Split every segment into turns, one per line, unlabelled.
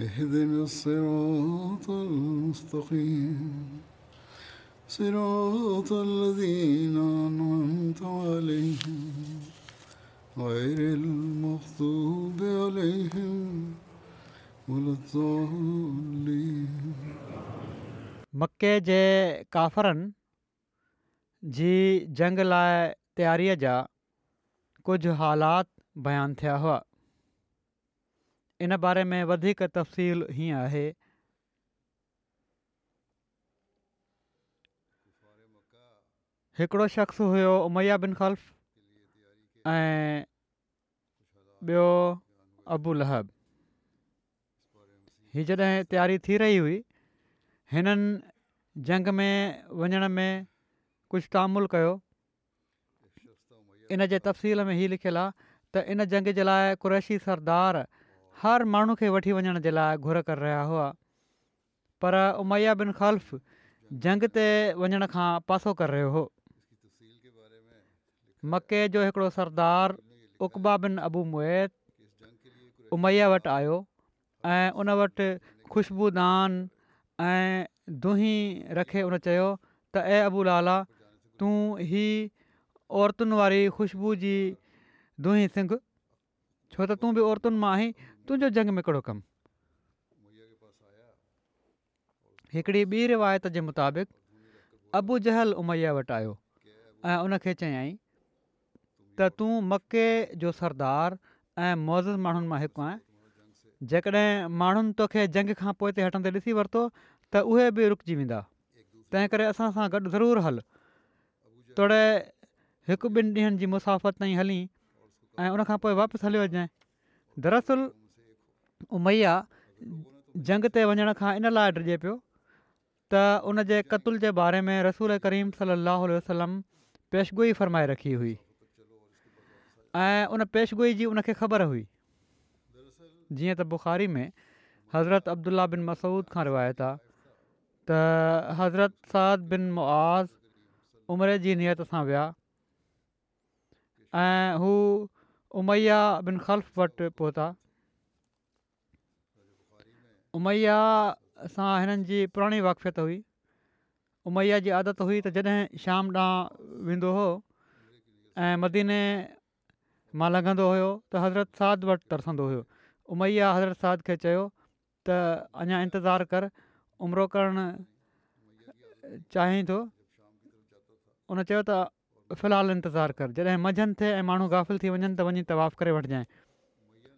مکے جی کا جنگ
لائ जा جا کچھ حالات بیان हुआ इन बारे में वधीक तफ़सील हीअं आहे हिकिड़ो शख़्स हुयो उमैया बिन ख़ल्फ़ ऐं ॿियो अबूल लहब ही जॾहिं तयारी थी रही हुई हिननि जंग में वञण में कुझु तामुल कयो इनजे तफ़सील में हीउ लिखियलु आहे त इन जंग जे लाइ क़ुरैशी सरदार हर माण्हू खे वठी वञण जे लाइ घुर करे रहिया हुआ पर उमैया बिन ख़ल्फ़ जंग ते वञण खां पासो करे रहियो हो मके जो हिकिड़ो सरदार उकबा बिन अबू मोहे उमैया वटि आयो ऐं उन वटि ख़ुशबूदान ऐं दुही रखे उन चयो त ऐं अबूलाला तूं ही औरतुनि वारी ख़ुशबू जी दुही सिंघ छो त तूं बि औरतुनि मां आहीं तुंहिंजो जंग में हिकिड़ो कमु हिकिड़ी ॿी रिवायत जे मुताबिक़ अबू जहल उमैया वटि आयो ऐं उनखे चयई त तूं मके जो सरदार ऐं मौज़ माण्हुनि मां हिकु आहे जेकॾहिं माण्हुनि तोखे जंग खां पोइ हिते हटंदे ॾिसी वरितो त उहे बि रुकिजी वेंदा तंहिं करे असां सां गॾु ज़रूरु हल तोड़े हिकु ॿिनि ॾींहंनि जी मुसाफ़त ताईं हली ऐं उनखां पोइ वापसि हलियो उमैया जंग ते वञण खां इन लाइ डिजे पियो त उन जे क़तल जे बारे में रसूल करीम सलाहु वसलम पेशगोई फरमाए रखी हुई ऐं उन पेशगोई जी उनखे ख़बर हुई जीअं त बुख़ारी में हज़रत अब्दुल्ला बिन मसूद खां रिवायत आहे हज़रत साद बिन मुआज़ उमिरि जी नियत सां विया ऐं उमैया बिन ख़ल्फ़ वटि पहुता उमैया सां हिननि जी पुराणी वाक़फ़ियत हुई उमैया जी आदत हुई त जॾहिं शाम ॾांहुं वेंदो हुओ ऐं मदीने मां लॻंदो हुयो त हज़रत साध वटि तरसंदो हुयो उमैया हज़रत साध खे चयो त अञा इंतज़ारु कर उमिरो करण चाहे थो उन चयो त फ़िलहालु इंतज़ारु कर जॾहिं मंझंदि थिए ऐं माण्हू गाफ़िल थी वञनि त वञी त वाफ़ु करे वठिजांइ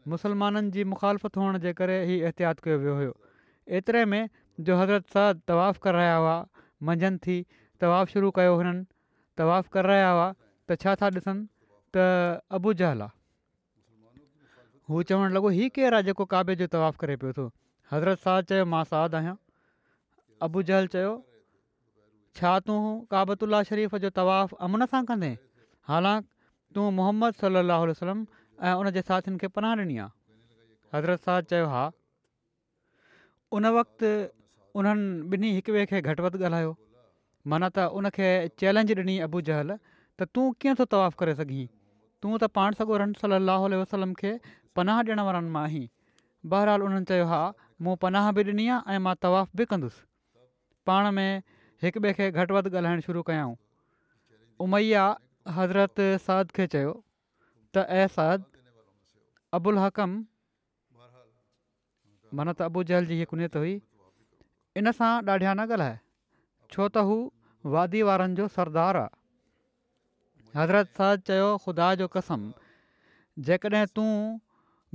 मुसलमाननि जी मुखालफ़त हुअण जे करे ई एहतियात कयो वियो हुयो एतिरे में जो हज़रत साह तवाफ़ कर रहिया हुआ मंझंदि थी तवाफ़ु शुरू कयो हुननि तवाफ़ कर रहिया हुआ त छा था ॾिसनि त अबू जहल आहे हू चवणु लॻो हीउ केरु आहे जेको काबिल जो तवाफ़ु करे पियो थो हज़रत शाह चयो मां साद आहियां अबू जहल चयो छा तूं काबतु शरीफ़ जो तवाफ़ु अमन सां कंदे हालांकि तूं मोहम्मद सलाहु आसलम ऐं उन जे साथियुनि खे पनाह ॾिनी आहे हज़रत साहब चयो हा उन वक़्तु उन्हनि ॿिन्ही हिक ॿिए खे घटि वधि ॻाल्हायो माना त उनखे चैलेंज ॾिनी अबू जहल त तूं कीअं थो तवाफ़ु करे सघीं तूं त पाण सॻो रन सली वसलम खे पनाह ॾियण वारनि मां आहीं बहरहाल उन्हनि चयो आहे मूं पनाह बि ॾिनी आहे ऐं मां तवाफ़ बि कंदुसि पाण में हिक ॿिए खे घटि वधि ॻाल्हाइणु शुरू कयाऊं उमैया हज़रत साद खे त एसाद अबुल हकम माना त अबू जहल जी हीअ कुनत हुई इन सां ॾाढिया न ॻाल्हाए छो त हू वादी वारनि जो सरदार आहे हज़रत चयो ख़ुदा जो कसम जेकॾहिं तूं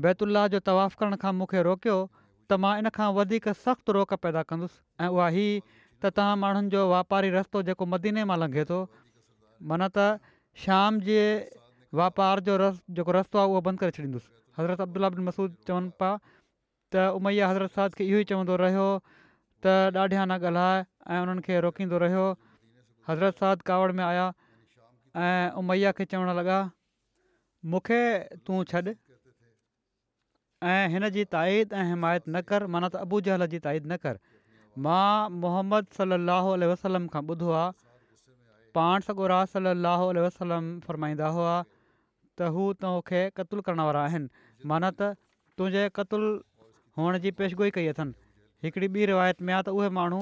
बैतुल्ला जो तवाफ़ करण खां मूंखे रोकियो त मां इन खां वधीक सख़्तु रोक पैदा कंदुसि ऐं उहा ही त तव्हां माण्हुनि जो वापारी रस्तो जेको मदीने मां लंघे थो माना त शाम जे वापार जो रस जेको रस्तो आहे उहो बंदि करे छॾींदुसि हज़रत अब्दुला बिन मसूद चवनि पिया त उमैया हज़रत साध खे इहो ई चवंदो रहियो त ॾाढिया न ॻाल्हाए ऐं उन्हनि खे रोकींदो रहियो हज़रत साल कावड़ में आया ऐं उमैया खे चवण लॻा मूंखे तूं छॾ ऐं हिन जी ताईद ऐं हिमायत न कर माना त जहल जी ताईद न कर मां मोहम्मद सलाहु वसलम खां ॿुधो आहे पाण सॻो राज सलाहु वसलम फ़रमाईंदा हुआ त हू तोखे क़तूल करण वारा आहिनि माना त तुंहिंजे क़तलु हुअण जी पेशिगोई कई अथनि हिकिड़ी ॿी रिवायत में आहे त उहे माण्हू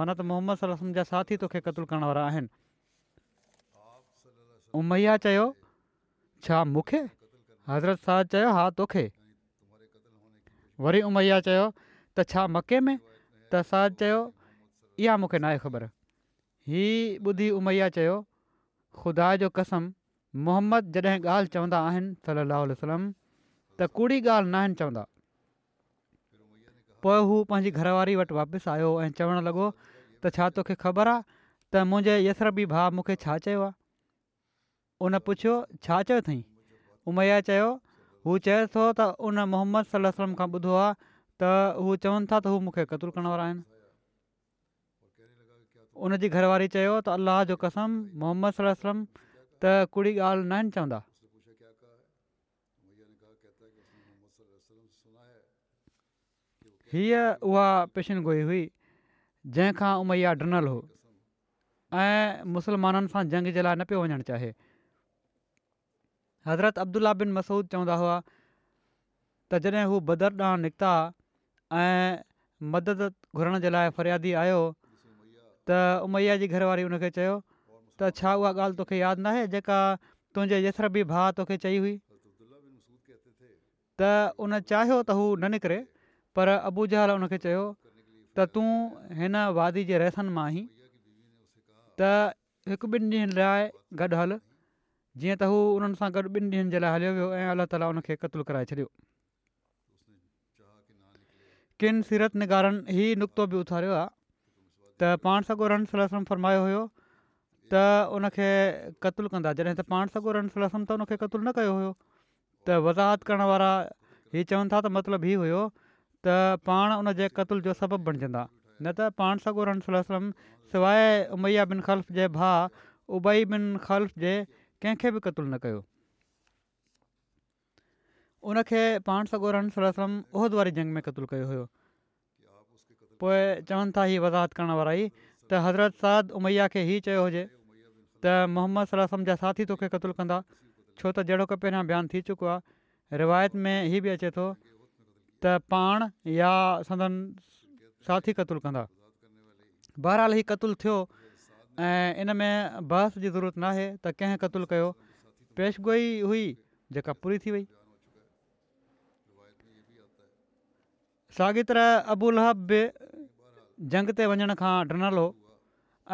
माना त मोहम्मद सलम जा साथी तोखे क़तलु करण वारा आहिनि उमैया चयो छा मूंखे हज़रत साज हा तोखे वरी उमैया चयो त छा मके में त साज चयो इहा मूंखे न आहे ख़बर हीअ ॿुधी उमैया चयो ख़ुदा जो कसम मोहम्मद जॾहिं ॻाल्हि चवंदा आहिनि सलाहु उल्हम त कूड़ी ॻाल्हि न आहिनि चवंदा पोइ हू पंहिंजी घरवारी वटि वापसि आयो ऐं चवणु लॻो त छा तोखे ख़बर आहे त मुंहिंजे यसर बि भाउ मूंखे छा चयो आहे उन पुछियो छा चयो अथई उमैया चयो हू चए थो त उन मोहम्मद सलाहु वसलम खां ॿुधो आहे त हू चवनि था त हू मूंखे क़तलु करण वारा आहिनि उनजी घरवारी चयो त अलाह जो कसम मोहम्मद सलाहु वसलम त कुड़ी ॻाल्हि न आहिनि चवंदा हीअ उहा पेशनगोई हुई जंहिंखां उमैया डिनल हो ऐं मुसलमाननि सां जंग जे लाइ न पियो वञणु चाहे हज़रत अब्दुल्ल्ल्ल्ल्ला बिन मसूद चवंदा हुआ त जॾहिं हू बदर ॾांहुं निकिता ऐं मदद घुरण जे लाइ फरियादी आयो त उमैया जी घरवारी हुनखे त छा उहा ॻाल्हि तोखे यादि न आहे जेका तुंहिंजे यसर भाउ तोखे चई हुई त उन चाहियो त हू न निकिरे पर अबू हुनखे चयो त तूं हिन वादी जे रहसन मां आहीं त हिकु ॿिनि ॾींहंनि लाइ गॾु हल जीअं त हू हुननि सां गॾु ॿिनि ॾींहंनि जे लाइ हलियो वियो ऐं अलाह ताला कराए छॾियो किन सीरत निगारनि ई नुक़्तो बि उथारियो आहे त पाण सॻो रन फरमायो हुयो त उनखे क़तूलु कंदा जॾहिं त पाण सलसम त हुनखे क़तलु न कयो हुयो त वज़ाहत करण वारा हीअ चवनि था त मतिलबु हीउ हुयो त पाण उन जे क़तल जो सबबु बणिजंदा न त पाण सगोर अनसलम सवाइ उमैया बिन ख़ल्फ़ जे भाउ उबई बिन ख़ल्फ़ जे कंहिंखे बि क़तलु न कयो उनखे पाण सगोरन सलसम उहिद वारी जंग में क़तूलु कयो हुयो पोइ चवनि था हीउ वज़ाहत करण वारा ई त हज़रत साद उमैया खे ई चयो हुजे त मोहम्मद सला सम्झा साथी तोखे क़तलु कंदा छो त जहिड़ो को पहिरियां बयानु थी चुको आहे रिवायत में हीअ बि अचे थो त पाण या सदन साथी क़तुल कंदा बहरहाल ही क़तलु थियो इन में बहस जी ज़रूरत न आहे त कंहिं कत्लु कयो पेशगोई हुई जेका पूरी थी वई साॻितर अबूलब जंग ते वञण खां डनल हो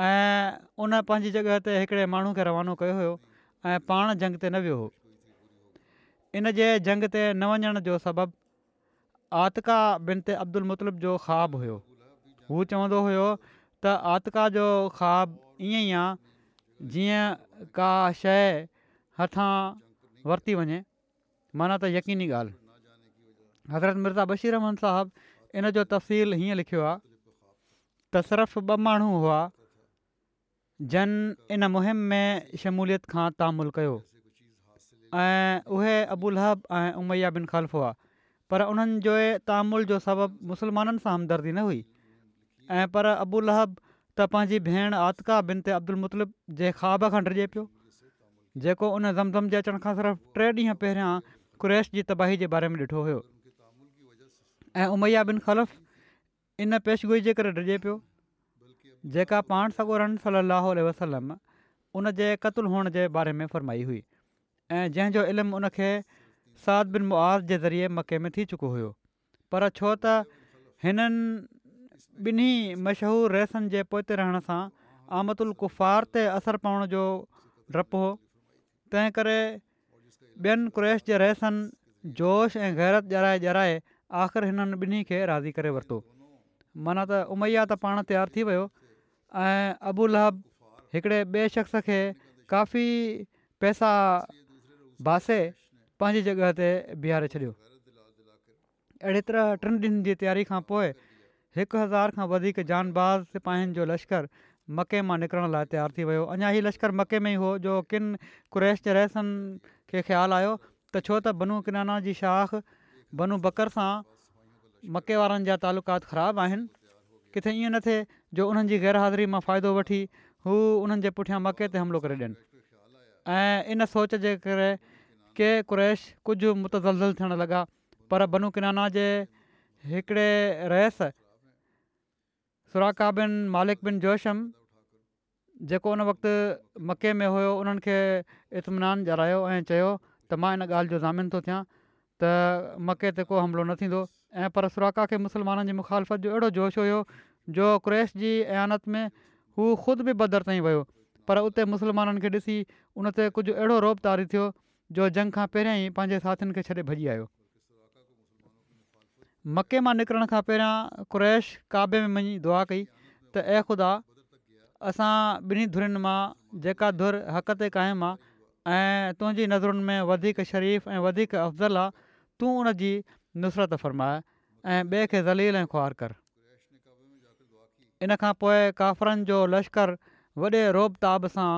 ऐं उन पंहिंजी जॻह ते हिकिड़े माण्हू खे रवानो कयो हुयो ऐं पाण जंग ते न वियो हो इन जे जंग ते न वञण जो सबबु आतका बिन ते अब्दुल मुतलिब जो ख़्वाबु हुयो हू चवंदो हुयो त आतका जो ख़्वाबु ईअं ई आहे जीअं का शइ हथां वरिती वञे माना त यकीनी ॻाल्हि हज़रत मिर्ज़ा बशीरहमान साहबु इन जो तफ़सील हीअं लिखियो आहे त सिर्फ़ु हुआ जन इन मुहिम में शमूलियत खां तामुल कयो ऐं उहे अबूलहब ऐं उमैया बिन ख़ालफ़ हुआ पर उन्हनि जे तामुल जो सबबु मुस्लमाननि सां हमदर्दी न हुई ऐं पर अबुल लहब त पंहिंजी भेण आतका बिन ते अब्दुल मुतलिब जे ख़्वाब खां डिजे पियो जेको उन ज़मज़म जे अचण खां सिर्फ़ु टे ॾींहं पहिरियां क्रैश जी तबाही जे बारे में ॾिठो हुयो ऐं उमैया बिन ख़लफ़ इन पेशगोई जे करे डिॼे पियो जेका पाण सॻोरन सली वसलम उन जे क़तलु हुअण जे बारे में फरमाई हुई ऐं जंहिंजो इल्मु उनखे साद बिन मुआज़ जे ज़रिए मके में थी चुको हुयो पर छो त हिननि ॿिन्ही मशहूरु रहसनि जे पोते रहण सां आमद कुफार ते असरु पवण जो रपु हो तंहिं करे ॿियनि क्रेश जे रहसनि जोश ऐं गैरत जराए जराए आख़िर हिननि ॿिन्ही खे राज़ी करे वरितो माना त उमैया त पाण तयारु थी वियो ऐं लहब हिकिड़े ॿिए शख़्स खे काफ़ी पैसा बासे पंहिंजी जॻह ते बीहारे छॾियो अहिड़े तरह टिनि ॾींहंनि जी तयारी खां पोइ हिकु हज़ार खां वधीक जानबाज़ पहिनि जो लश्कर मके मां निकिरण लाइ तयारु थी वियो अञा हीउ लश्कर मके में ई हो जो किन कुरैश कुरेश चरेसनि खे ख़्यालु आयो त छो त बनू किनाना जी शाख बनू बकर सां मके वारनि जा तालुकात ख़राबु आहिनि किथे ईअं न थिए जो उन्हनि जी गैर हाज़िरी मां फ़ाइदो वठी हू उन्हनि जे पुठियां मके ते हमिलो करे ॾियनि ऐं इन सोच जे करे के कुरैश कुझु मुतज़लज़ल थियणु लॻा पर बनू किनाना जे हिकिड़े रहियस सुराका बिन मालिक बिन जोशम जेको उन वक़्तु मके में हुयो उन्हनि खे इतमिनान जायो ऐं चयो त मां इन ॻाल्हि जो ज़ामिन थो थियां त मके ते को ऐं पर सुराका खे मुसलमाननि जी मुखालफ़त जो अहिड़ो जोश हुयो जो क़्रैश जी आयानत में हू ख़ुदि बि बदर ताईं वियो पर उते मुसलमाननि खे ॾिसी उन ते कुझु अहिड़ो रोप तारी थियो जो जंग खां पहिरियां ई पंहिंजे साथियुनि खे छॾे भॼी आयो मके मां निकिरण खां पहिरियां क्रैश काबे में मञी दुआ कई त ऐं ख़ुदा असां ॿिन्ही धुरियुनि मां जेका धुर हक़ ते क़ाइमु आहे ऐं तुंहिंजी नज़रुनि में वधीक शरीफ़ ऐं वधीक अफ़ज़ल आहे तूं उन नुसरत फ़र्माए ऐं ॿिए खे ज़लील ऐं ख़ुआर कर इन खां पोइ काफ़रनि जो लश्कर वॾे ताब सां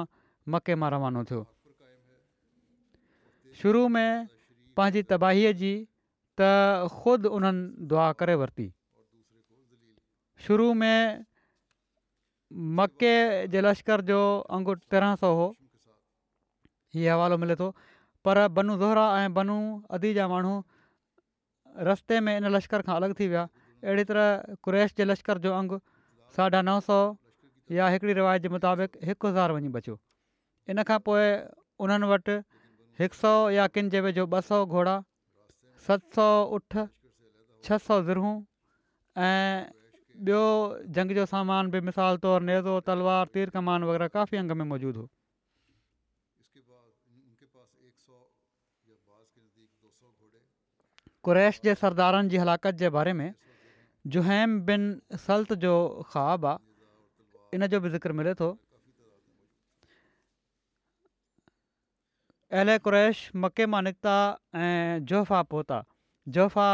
मके मां रवानो थियो शुरू में पंहिंजी तबाहीअ जी त ख़ुदि उन्हनि दुआ करे वरिती शुरू में मके जे लश्कर जो अंगु तेरहं सौ हो हीअ हवालो मिले थो पर बनू ज़ोहरा ऐं बनू अदी जा माण्हू रस्ते में इन लश्कर खां अलॻि थी विया अहिड़ी तरह क्रेश जे लश्कर जो अंगु साढा नव सौ या हिकिड़ी रिवायत जे मुताबिक़ हिकु हज़ार वञी बचियो इन खां पोइ उन्हनि वटि हिक सौ या किन जे वेझो ॿ सौ घोड़ा सत सौ उठ छह सौ ज़रहूं ऐं ॿियो जंग जो सामान बि मिसाल तौरु नेज़ो तलवार तीर कमान वग़ैरह काफ़ी अंग में मौजूदु हो क़ुरैश जे सरदारनि जी हलाकत जे बारे में जुहैम बिन सल्त जो ख़्वाबु आहे इन जो बि ज़िक्र मिले थो एल कुरैश मके मां निकिता ऐं जोफ़ा पहुता जोफ़ा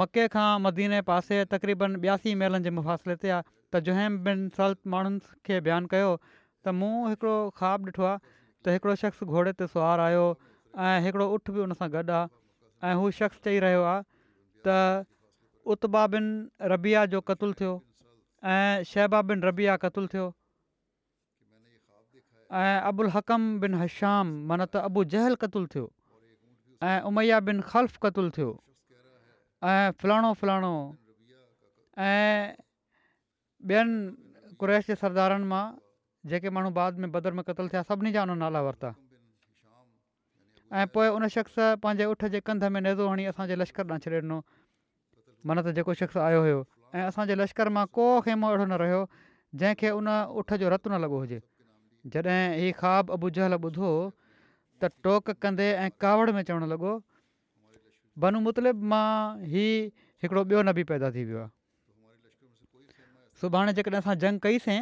मके खां मदीने पासे तक़रीबन ॿियासी मेलनि जे मुफ़ासिले ते आहे त जोहिम बिन सल्त माण्हुनि खे बयानु कयो त मूं हिकिड़ो ख़्वाबु ॾिठो आहे त शख़्स घोड़े ते सुवार आयो ऐं हिकिड़ो उठ बि उन सां गॾु आहे ऐं हू शख़्स चई रहियो आहे त उता बिन रबिया जो कतलु थियो ऐं शहबाब बिन रबिया कतलु थियो ऐं अबुल हकम बिन हश्ाम माना त अबु जहल कतुलु थियो ऐं उमैया बिन ख़ल्फ़ कतुलु थियो ऐं फलाणो फलाणो ऐं ॿियनि कुरेश जे सरदारनि मां जेके माण्हू बाद में बदन में कतलु थिया सभिनी जा उन नाला वरिता ऐं पोइ उन शख़्स पंहिंजे उठ जे कंध में नेदो हणी असांजे लश्कर ॾांहुं छॾे ॾिनो माना त जेको शख़्स आयो हुयो ऐं असांजे लश्कर मां को ख़ैमो अहिड़ो न रहियो जंहिंखे उन उठ जो रतु न लॻो हुजे जॾहिं हीउ ख़्वाबु जहल ॿुधो त टोक कंदे ऐं कावड़ में चवणु लॻो बन मुतलिब मां ही हिकिड़ो ॿियो नबी पैदा थी वियो आहे सुभाणे जेकॾहिं असां जंग कईसीं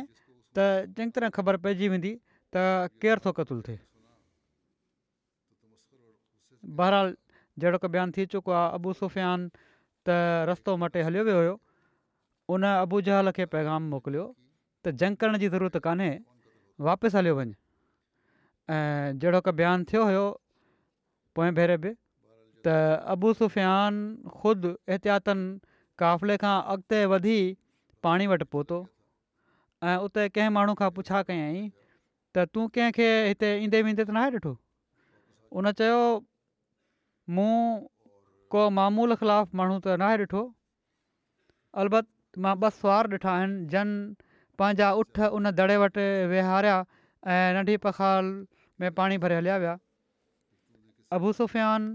त चङी तरह ख़बर पइजी वेंदी त केरु थो क़तूलु थिए बहरहाल जहिड़ो की बयानु थी चुको आहे अबू सुफ़ियान त रस्तो मटे हलियो वियो हुयो उन अबू जहल खे पैगाम मोकिलियो त करण जी ज़रूरत कान्हे वापसि हलियो वञु ऐं जहिड़ो की बयानु थियो हुयो पोएं भेरे बि त अबू सुफ़ियान ख़ुदि एहतियातन काफ़िले खां अॻिते वधी पाणी वटि पहुतो ऐं उते कंहिं माण्हू खां पुछा कयई त तूं कंहिंखे हिते ईंदे वेंदे त न ॾिठो उन चयो मूं को मामूल ख़िलाफ़ माण्हू त न ॾिठो अलबत मां ॿ सुवार ॾिठा आहिनि जन पंहिंजा उठ उन दड़े वटि विहारिया ऐं नंढी पखाल में पाणी भरे हलिया विया अबू सुफ़ियान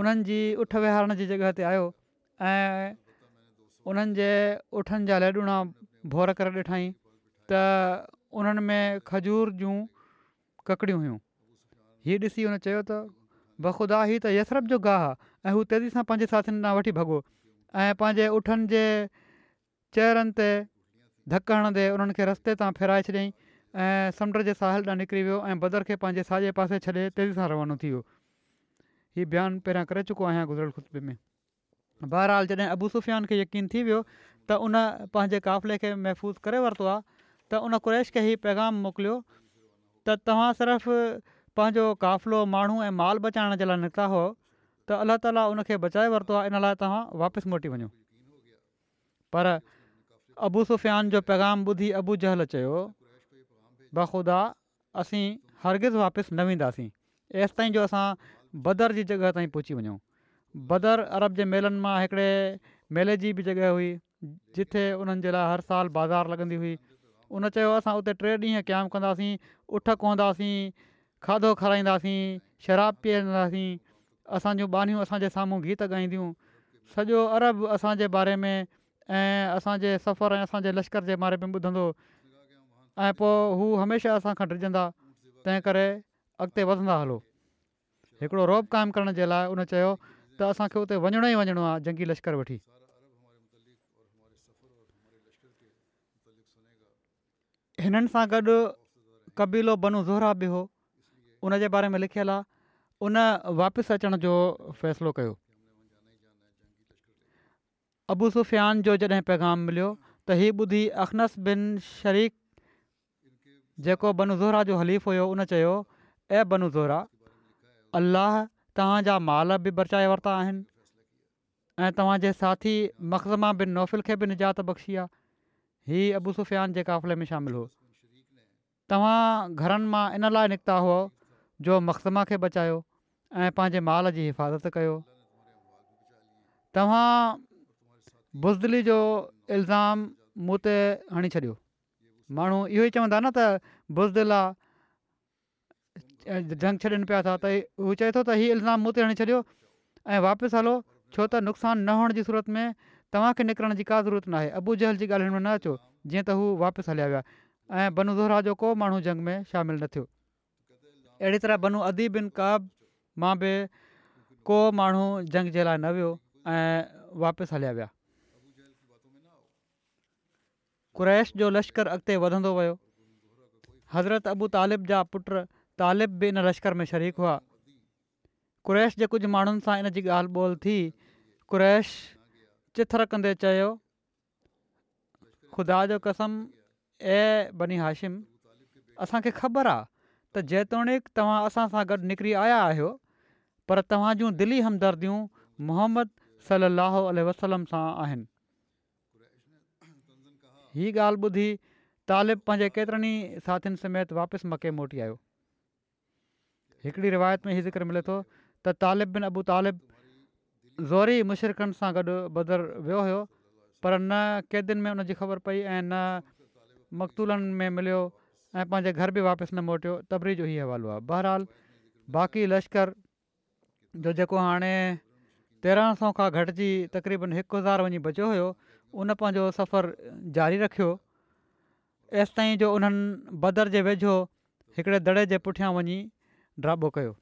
उन्हनि जी उठ विहारण जी जॻहि ते आयो ऐं उन्हनि जे उठनि जा लॾुणा भोर करे ॾिठईं त उन्हनि में खजूर जूं ककड़ियूं हुयूं हीअ ॾिसी हुन चयो बख़ुदा ई त यशरफ जो गाहु आहे ऐं हू तेज़ी सां पंहिंजे साथियुनि तां वठी भॻो ऐं पंहिंजे उठनि जे चेहरनि ते धक हणंदे उन्हनि खे रस्ते तां फेराए छॾियईं ऐं समुंड जे साहिल तां निकिरी वियो ऐं बदर खे पंहिंजे साॼे पासे छॾे तेज़ी सां रवानो थी वियो हीउ बयानु पहिरियां करे चुको आहियां गुज़रियल ख़ुशबू में बहरहाल जॾहिं अबूसुफियान खे यकीन थी वियो त उन पंहिंजे क़ाफ़िले खे महफ़ूज़ करे वरितो आहे त उन कुरेश खे ई पैगाम मोकिलियो त तव्हां सिर्फ़ु पंहिंजो काफ़िलो माण्हू ऐं माल बचाइण जे लाइ निकिता हुओ त अलाह ताला उन बचाए वरितो आहे इन लाइ तव्हां वापसि मोटी वञो पर अबू सुफ़ियान जो पैगाम ॿुधी अबू जहल चयो बख़ुदा असीं हरगिज़ वापसि न वेंदासीं ऐसि ताईं जो असां बदर जी जॻह ताईं पहुची वञूं बदर अरब जे मेलनि मां हिकिड़े मेले जी बि जॻहि हुई जिथे उन्हनि जे लाइ हर साल बाज़ारि लॻंदी हुई उन चयो असां उते टे ॾींहं क़याम कंदासीं उठ खाधो खाराईंदासीं शराब पीअंदासीं असां जूं बानियूं असांजे साम्हूं गीत ॻाईंदियूं सॼो अरब असांजे बारे में ऐं असांजे सफ़र ऐं असांजे लश्कर जे बारे में ॿुधंदो ऐं पोइ हू हमेशह असांखां डिॼंदा तंहिं करे अॻिते वधंदा हलो हिकिड़ो रोब क़ाइमु करण जे लाइ उन चयो त असांखे उते वञिणो ई वञिणो आहे जंगी लश्कर वठी हिननि सां गॾु कबीलो बनू ज़ोहरा बि हो उन जे बारे में लिखियलु आहे उन वापसि अचण जो फ़ैसिलो कयो अबू सुफ़ियान जो जॾहिं पैगाम मिलियो त हीअ ॿुधी अखनस बिन शरीक जेको बन ज़रा जो हलीफ़ हुयो उन चयो ऐं बन ज़रा अलाह तव्हांजा माल बि बचाए वरिता आहिनि ऐं तव्हांजे साथी मखज़मा बिन नौफ़िल खे बि निजात बख़्शी आहे हीअ अबु सुफ़ियान जे क़ाफ़िले में शामिलु हो तव्हां घरनि मां इन लाइ निकिता हुआ जो मख़दमा खे बचायो ऐं पंहिंजे माल जी हिफ़ाज़त कयो तव्हां बुज़दली जो इल्ज़ाम मूं ते हणी छॾियो माण्हू इहो ई चवंदा न त बुज़दिला जंग छॾनि पिया था त हू चए थो त हीउ इल्ज़ाम मूं ते हणी छॾियो ऐं वापसि हलो छो त नुक़सान न हुअण जी सूरत में तव्हांखे निकिरण जी का ज़रूरत न आहे अबू जहल जी ॻाल्हियुनि में न अचो जीअं त हू वापसि हलिया विया ऐं जो को माण्हू जंग में शामिलु न थियो अहिड़ी तरह बनू अदी बिन काब मां बि को माण्हू जंग जे लाइ न वियो ऐं वापसि हलिया वियाैश जो लश्कर अॻिते वधंदो वियो हज़रत अबू तालिब जा पुट तालिब बि इन लश्कर में शरीक हुआ कुरैश जे कुझु माण्हुनि सां इन जी ॻाल्हि ॿोल थी कुरैश चिथर रखंदे चयो ख़ुदा जो कसम ऐं बनी हाशिम असांखे ख़बर आहे त जेतोणीकि तव्हां असां सां गॾु निकिरी आया आहियो पर तव्हां जूं दिली हमदर्दियूं मोहम्मद सलाहु वसलम सां आहिनि हीअ ॻाल्हि ॿुधी तालिब पंहिंजे केतिरनि ई साथियुनि समेत वापसि मके मोटी आयो हिकिड़ी रिवायत में इहो ज़िक्र मिले थो त तालिब बिन अबू तालिब ज़ोरी मुशरकनि सां गॾु बदर वियो हुयो पर न कैदियुनि में उन ख़बर पई ऐं न मक़तूलनि में मिलियो ऐं पंहिंजे घर बि वापसि न मोटियो तबरी जो इहो हवालो आहे बहरहाल बाक़ी लश्कर जो जेको हाणे तेरहं सौ खां घटिजी तक़रीबन हिकु हज़ार वञी बचियो हुयो उन पंहिंजो सफ़र जारी रखियो एसि ताईं जो उन्हनि बदर जे वेझो हिकिड़े दड़े जे पुठियां वञी ड्राबो कयो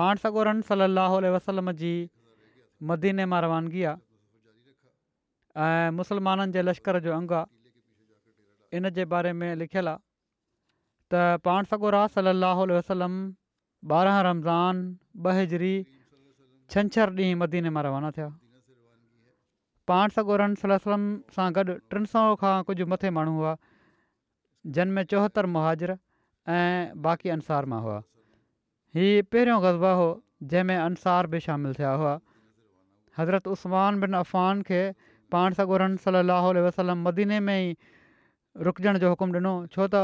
पाण सगोरन सलाहु वसलम जी मदीने मां रवानगी आहे ऐं मुस्लमाननि जे लश्कर जो अंगु आहे इन जे बारे में लिखियलु आहे त पाण सगोरा सलाहु वसलम ॿारहं रमज़ान बहिजरी छंछरु ॾींहुं मदीने मां रवाना थिया पाण सगोर सलम सां गॾु टिनि सौ खां कुझु मथे माण्हू हुआ जनमें चोहतरि मुहाजर ऐं बाक़ी अंसार मां हुआ हीउ पहिरियों ग़्बा हो जंहिंमें अंसार बि शामिलु थिया हुआ हज़रत उस्मान बिन अफ़हान खे पाण सॻोरन सली अलाह वसलम मदीने में ई रुकजण जो हुकुमु ॾिनो छो त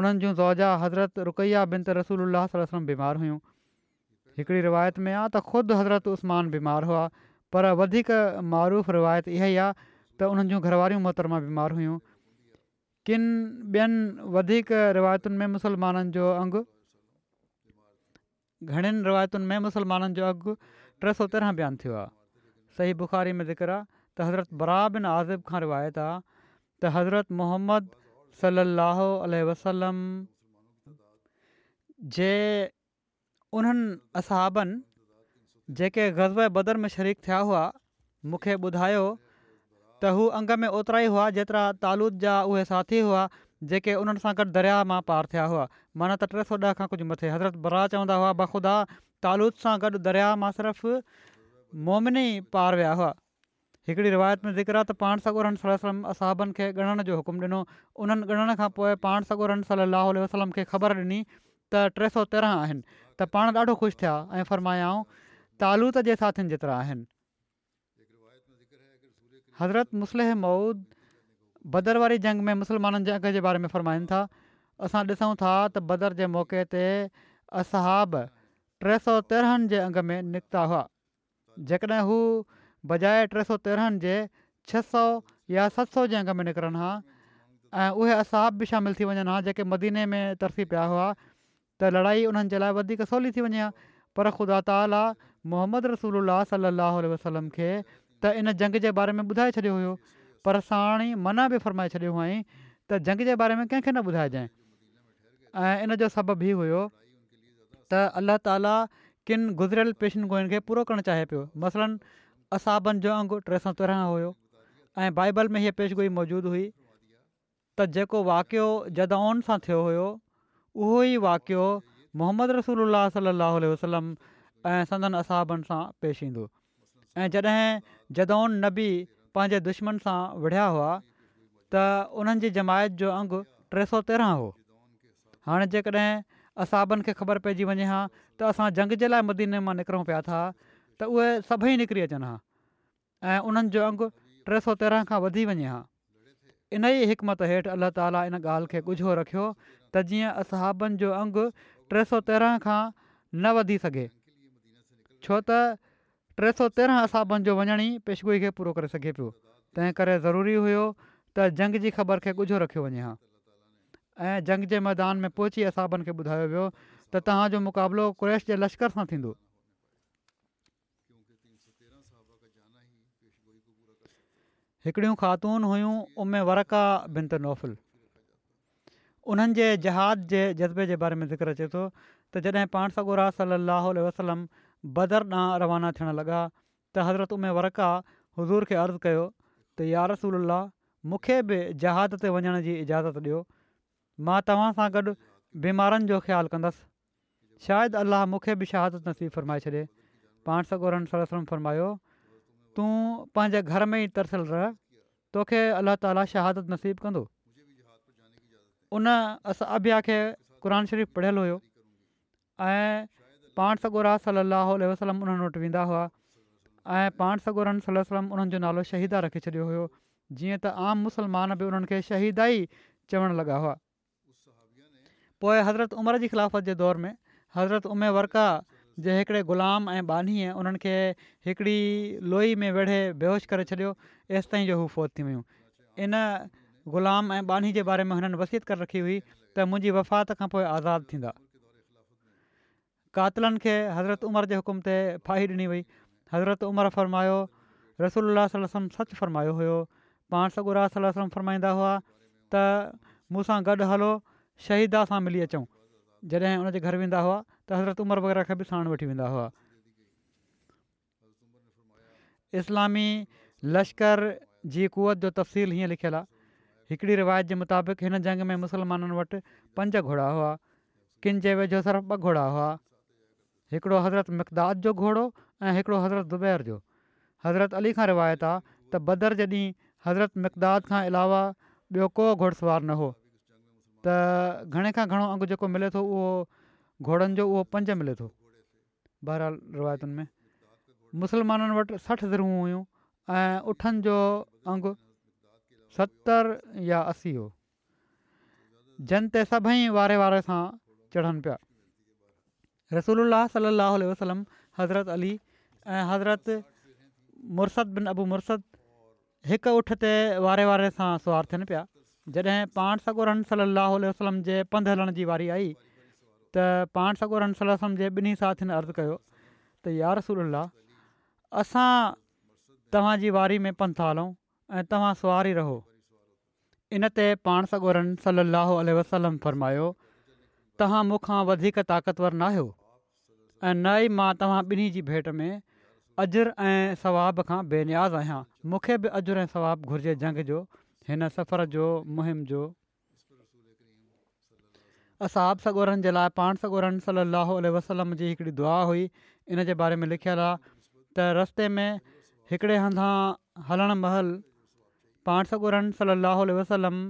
उन्हनि जूं रौजा हज़रत रुकैया बिन त रसूल अलाहम बीमार हुयूं हिकिड़ी रिवायत में आहे त ख़ुदि हज़रत उस्मान बीमार हुआ पर वधीक मरूफ़ रिवायत इहा ई आहे त उन्हनि जूं घरवारियूं मुहतरमा बीमार हुयूं किन ॿियनि वधीक रिवायतुनि में मुसलमाननि जो अघु घणनि रिवायतुनि में मुसलमाननि जो अघु टे सौ तेरहं बियानु थियो आहे सही बुख़ारी में ज़िक्रु आहे त हज़रत बरा बिन आज़िब खां रिवायत आहे त हज़रत मोहम्मद सलाहु वसलम जे उन्हनि असाबनि जेके ग़ज़ब बदर में शरीक थिया हुआ मूंखे ॿुधायो त हू अंग में ओतिरा ई हुआ जेतिरा तालुद जा उहे साथी हुआ जेके उन्हनि सां गॾु दरिया मां पार थिया हुआ माना त टे सौ ॾह खां कुझु मथे हज़रत बरा चवंदा हुआ बख़ुदा तालुद सां गॾु दरिया मां सिर्फ़ु मोमिनी पार विया हुआ हिकिड़ी रिवायत में ज़िक्र पाण सगोरन सलम असाबनि खे ॻणण जो हुकुमु ॾिनो उन्हनि ॻणण खां पोइ पाण सगोरम सलाहु वसलम खे ख़बर ॾिनी त टे सौ तेरहं आहिनि त पाण ॾाढो ख़ुशि थिया ऐं फ़रमायाऊं तालूत जे साथियुनि जेतिरा आहिनि हज़रत मुस्लिह मऊद बदर वारी जंग में मुस्लमाननि जे अंग जे बारे में फ़रमाइनि था असां ॾिसूं था त बदर जे मौक़े ते असाब टे सौ तेरहनि जे अंग में निकिता हुआ जेकॾहिं हू बजाए टे सौ तेरहंनि जे छह सौ या सत सौ जे अंग में निकिरनि हा ऐं उहे असाब बि शामिलु थी वञनि हा जेके मदीने में तरसी पिया हुआ त लड़ाई उन्हनि जे लाइ वधीक सवली थी वञे हा पर ख़ुदा ताली मोहम्मद रसूल अला साह वसलम खे त इन जंग जे बारे में ॿुधाए छॾियो हुयो पर साणी मना बि फ़रमाए छॾियो हुआ त जंग जे बारे में कंहिंखे न ॿुधाइजांइ ऐं इन जो सबब बि हुयो त अल्ला ताली किन गुज़रियल पेशन गोयुनि खे पूरो करणु चाहे पियो मसलनि असाबनि जो अंगु टे सौ तेरहं हुयो ऐं बाइबल में हीअ पेशगोई मौजूदु हुई त जेको वाक़ियो जदाुनि सां थियो हुयो उहो ई वाक़ियो मोहम्मद रसूल अलाह वसलम ऐं संदन असाबनि सां पेश ईंदो ऐं जॾहिं जदा नबी पंहिंजे दुश्मन सां विढ़िया हुआ त उन्हनि जी जमायत जो अंगु टे सौ तेरहं हो हाणे जेकॾहिं असाबनि खे ख़बर पइजी वञे हा त असां जंग जे लाइ मदीने मां निकिरूं पिया था त उहे सभई निकिरी अचनि हा ऐं उन्हनि जो अघु टे सौ तेरहं खां वधी वञे हा इन ई हिकमत हेठि अलाह ताला इन ॻाल्हि खे ॻुझो रखियो त जीअं असहाबनि जो अंगु टे सौ तेरहं खां न वधी सघे छो त टे सौ तेरहं असाबनि जो वञण ई पेशगुई खे पूरो करे सघे पियो तंहिं करे ज़रूरी हुयो त जंग जी ख़बर खे ॻुझो रखियो वञे हा ऐं जंग जे मैदान में पहुची असाबनि खे ॿुधायो वियो त तव्हांजो मुक़ाबिलो जे लश्कर सां थींदो हिकिड़ियूं ख़ातून हुयूं उमे वरका बिनत नौफ़ल उन्हनि जे जहाद जे जज़्बे जे बारे में ज़िक्र अचे थो त जॾहिं पाण सॻोर सलाहु वसलम बदर ॾांहुं रवाना थियणु लॻा त हज़रत उमिर वरका हज़ूर खे अर्ज़ु कयो त यार रसूल मूंखे बि जहाद ते वञण जी इजाज़त ॾियो मां तव्हां सां गॾु बीमारनि जो ख़्यालु कंदसि शायदि अलाह मूंखे बि शहादत नथी फ़रमाए छॾे पाण सगोर वलम फ़र्मायो तूं पंहिंजे घर में ई तरसल रह तोखे अलाह ताली शहादत नसीबु कंदो उन असिया खे क़रान शरीफ़ पढ़ियलु हुयो ऐं पाण सगोर सलाहु वसलम उन्हनि वटि वेंदा हुआ ऐं पाण सगोर सलम उन्हनि जो नालो शहीद रखे छॾियो हुयो जीअं त आम मुस्लमान बि उन्हनि खे शहीद ई चवणु लॻा हुआ पोइ हज़रत उमिरि जी ख़िलाफ़त जे दौर में हज़रत उमिरि वर्का जे हिकिड़े ग़ुलाम ऐं बानी उन्हनि खे हिकिड़ी लोई में वेढ़े बेहोश करे छॾियो एसिताईं जो हू फ़ौत थी वियूं इन ग़ुलाम ऐं बानी जे बारे में हुननि वसीत करे रखी हुई त मुंहिंजी वफ़ात खां पोइ आज़ादु थींदा कातिलनि खे हज़रत उमिरि जे हुकुम ते फाही ॾिनी वई हज़रत उमिरि फ़रमायो रसूल सचु फ़रमायो हुयो पाण सलम फ़रमाईंदा हुआ त मूंसां गॾु हलो शहीदा सां मिली अचूं जॾहिं हुनजे घर वेंदा हुआ त हज़रत उमिरि वग़ैरह खे बि साण वठी वेंदा हुआ इस्लामी लश्कर जी कुवत जो तफ़सील हीअं लिखियलु आहे हिकिड़ी रिवायत जे मुताबिक़ हिन जंग में मुस्लमाननि वटि पंज घोड़ा हुआ किन जे वेझो सिर्फ़ु ॿ घोड़ा हुआ हिकिड़ो हज़रत मक़दाद जो घोड़ो ऐं हिकिड़ो हज़रत ज़ुबैर जो हज़रत अली खां रिवायत आहे त बदर जॾहिं हज़रत मक़दाद खां अलावा ॿियो को घुड़ न हो त घणे खां घणो अंगु जेको मिले थो उहो घोड़नि जो उहो पंज मिले थो बहिराल रिवायतुनि में मुसलमाननि वटि सठि ज़रू हुयूं ऐं उठनि जो अंगु सतरि या असी हो जन ते सभई वारे वारे सां चढ़नि पिया रसूल सलाहु उल वसलम हज़रत अली ऐं हज़रत मुरसद बिन अबू मुरसद हिकु उठ ते वारे वारे सां सवार थियनि पिया जॾहिं पाण सगुरनि सलाह वसलम जे पंधि हलण जी वारी आई त पाण सगोर सल सम जे ॿिन्ही साथियुनि अर्ज़ु कयो त यारसला असां तव्हांजी वारी में पंथालूं ऐं तव्हां सुवारी रहो इन ते पाण सगोरन सल लह वसलम फ़रमायो तव्हां मूंखां वधीक ताक़तवर न आहियो न ई मां तव्हां ॿिन्ही जी भेंट में अजर ऐं सवाब खां बेनियाज़ आहियां मूंखे बि अजर ऐं सवाबु घुरिजे जंग जो हिन सफ़र जो मुहिम जो असां आबसगोरनि जे लाइ पाण सॻोरन सलाहु आल जी हिकिड़ी दुआ हुई इन जे बारे में लिखियलु आहे त रस्ते में हिकिड़े हंधा हलणु महिल पाण सॻोरन सलाहु वसलम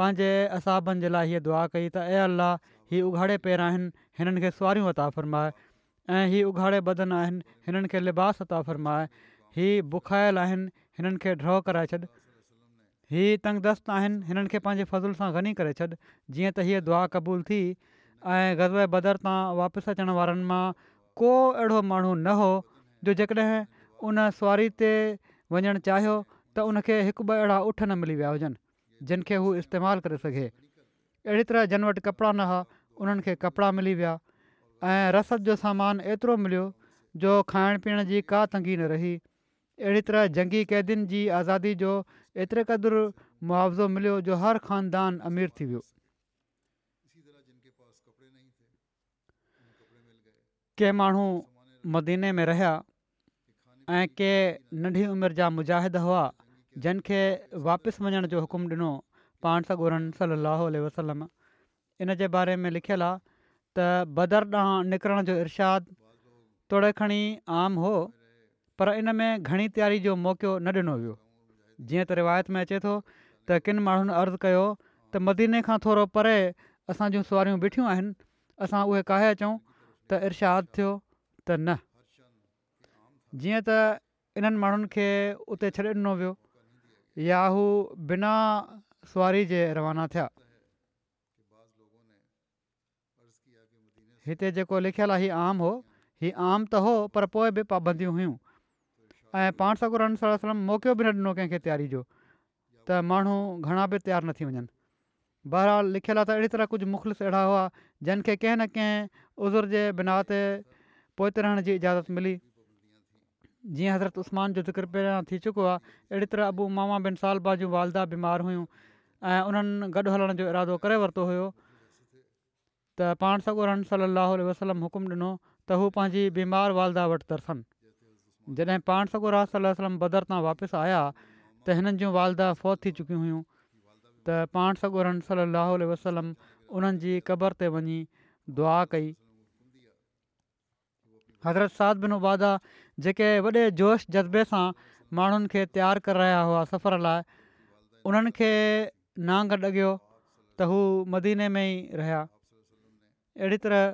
पंहिंजे असाबनि जे लाइ हीअ दुआ कई त ए अलाह हीअ उघाड़े पेर आहिनि हिननि खे सुवारियूं अता फ़रमाए ऐं हीअ उघाड़े बदन आहिनि हिननि खे लिबास वताफ़रमाए हीअ बुखायल आहिनि हिननि खे ड्रॉ कराए छॾ हीअ तंगदस्तु आहिनि हिननि खे पंहिंजे फ़ज़ुल सां घणी करे छॾ जीअं त हीअ दुआ क़बूल थी ऐं गज़ब बदर तां वापसि अचण वारनि मां को अहिड़ो माण्हू न हो जो जेकॾहिं उन सुवारी ते वञणु चाहियो त उनखे हिकु ॿ अहिड़ा उठ न मिली विया हुजनि जिन खे हू इस्तेमालु करे सघे अहिड़ी तरह जिन वटि कपिड़ा न हुआ उन्हनि खे कपिड़ा मिली विया ऐं रसद जो सामान एतिरो मिलियो जो खाइण पीअण जी का तंगी न रही अहिड़ी तरह जंगी क़ैदियुनि जी आज़ादी जो एतिरे क़दुरु मुआवज़ो मिलियो जो हर ख़ानदान अमीर थी वियो के माण्हू मदीने में रहिया ऐं के नंढी उमिरि जा मुजाहिद हुआ जिन खे वापसि वञण जो हुकुम ॾिनो पाण सॻोरन सलाहु वसलम इन जे बारे में लिखियलु आहे त बदर ॾांहुं निकिरण जो इर्शादु थोरे खणी आम हुओ पर इन में घणी तयारी जो मौक़ियो न ॾिनो वियो जीअं त रिवायत में अचे थो त किनि माण्हुनि अर्ज़ु कयो त मदीने खां थोरो परे असां जूं सुवारियूं बीठियूं आहिनि असां उहे काहे अचूं त इर्शाद थियो त न जीअं त इन्हनि माण्हुनि खे उते छॾे ॾिनो वियो या हू बिना सुवारी जे रवाना थिया हिते जेको लिखियलु आहे हीउ आम हो हीउ आम त हो पर पोइ बि पाबंदियूं ऐं पाण सॻुरम सल वसलम मौक़ियो बि न ॾिनो कंहिंखे तयारी जो त माण्हू घणा बि तयारु न थी वञनि बहराल लिखियलु आहे त अहिड़ी तरह कुझु मुख़लिस अहिड़ा हुआ जंहिंखे कंहिं न कंहिं उज़ुर जे बिना ते पहुते रहण जी इजाज़त मिली जीअं हज़रत उस्मान जो ज़िक्र पहिरियां थी चुको आहे अहिड़ी तरह अबू मामा बिन सालबा जूं वालदा बीमार हुयूं ऐं उन्हनि गॾु हलण जो इरादो करे वरितो हुयो त पाण सॻुरम सली वसलम हुकुम ॾिनो त हू पंहिंजी बीमार वालदा वटि तरसनि जॾहिं पाण सगोर सलम बदर तां वापसि आया त हिननि जूं वालदा फोत थी चुकियूं हुयूं त पाण सगोर साहु वसलम उन्हनि जी क़बर ते वञी दुआ कई हज़रत साद बिन उबादा जेके वॾे जोश जज़्बे सां माण्हुनि खे तयारु करे रहिया हुआ सफ़र लाइ उन्हनि खे नांगुॻॻियो त हू मदीने में ई रहिया अहिड़ी तरह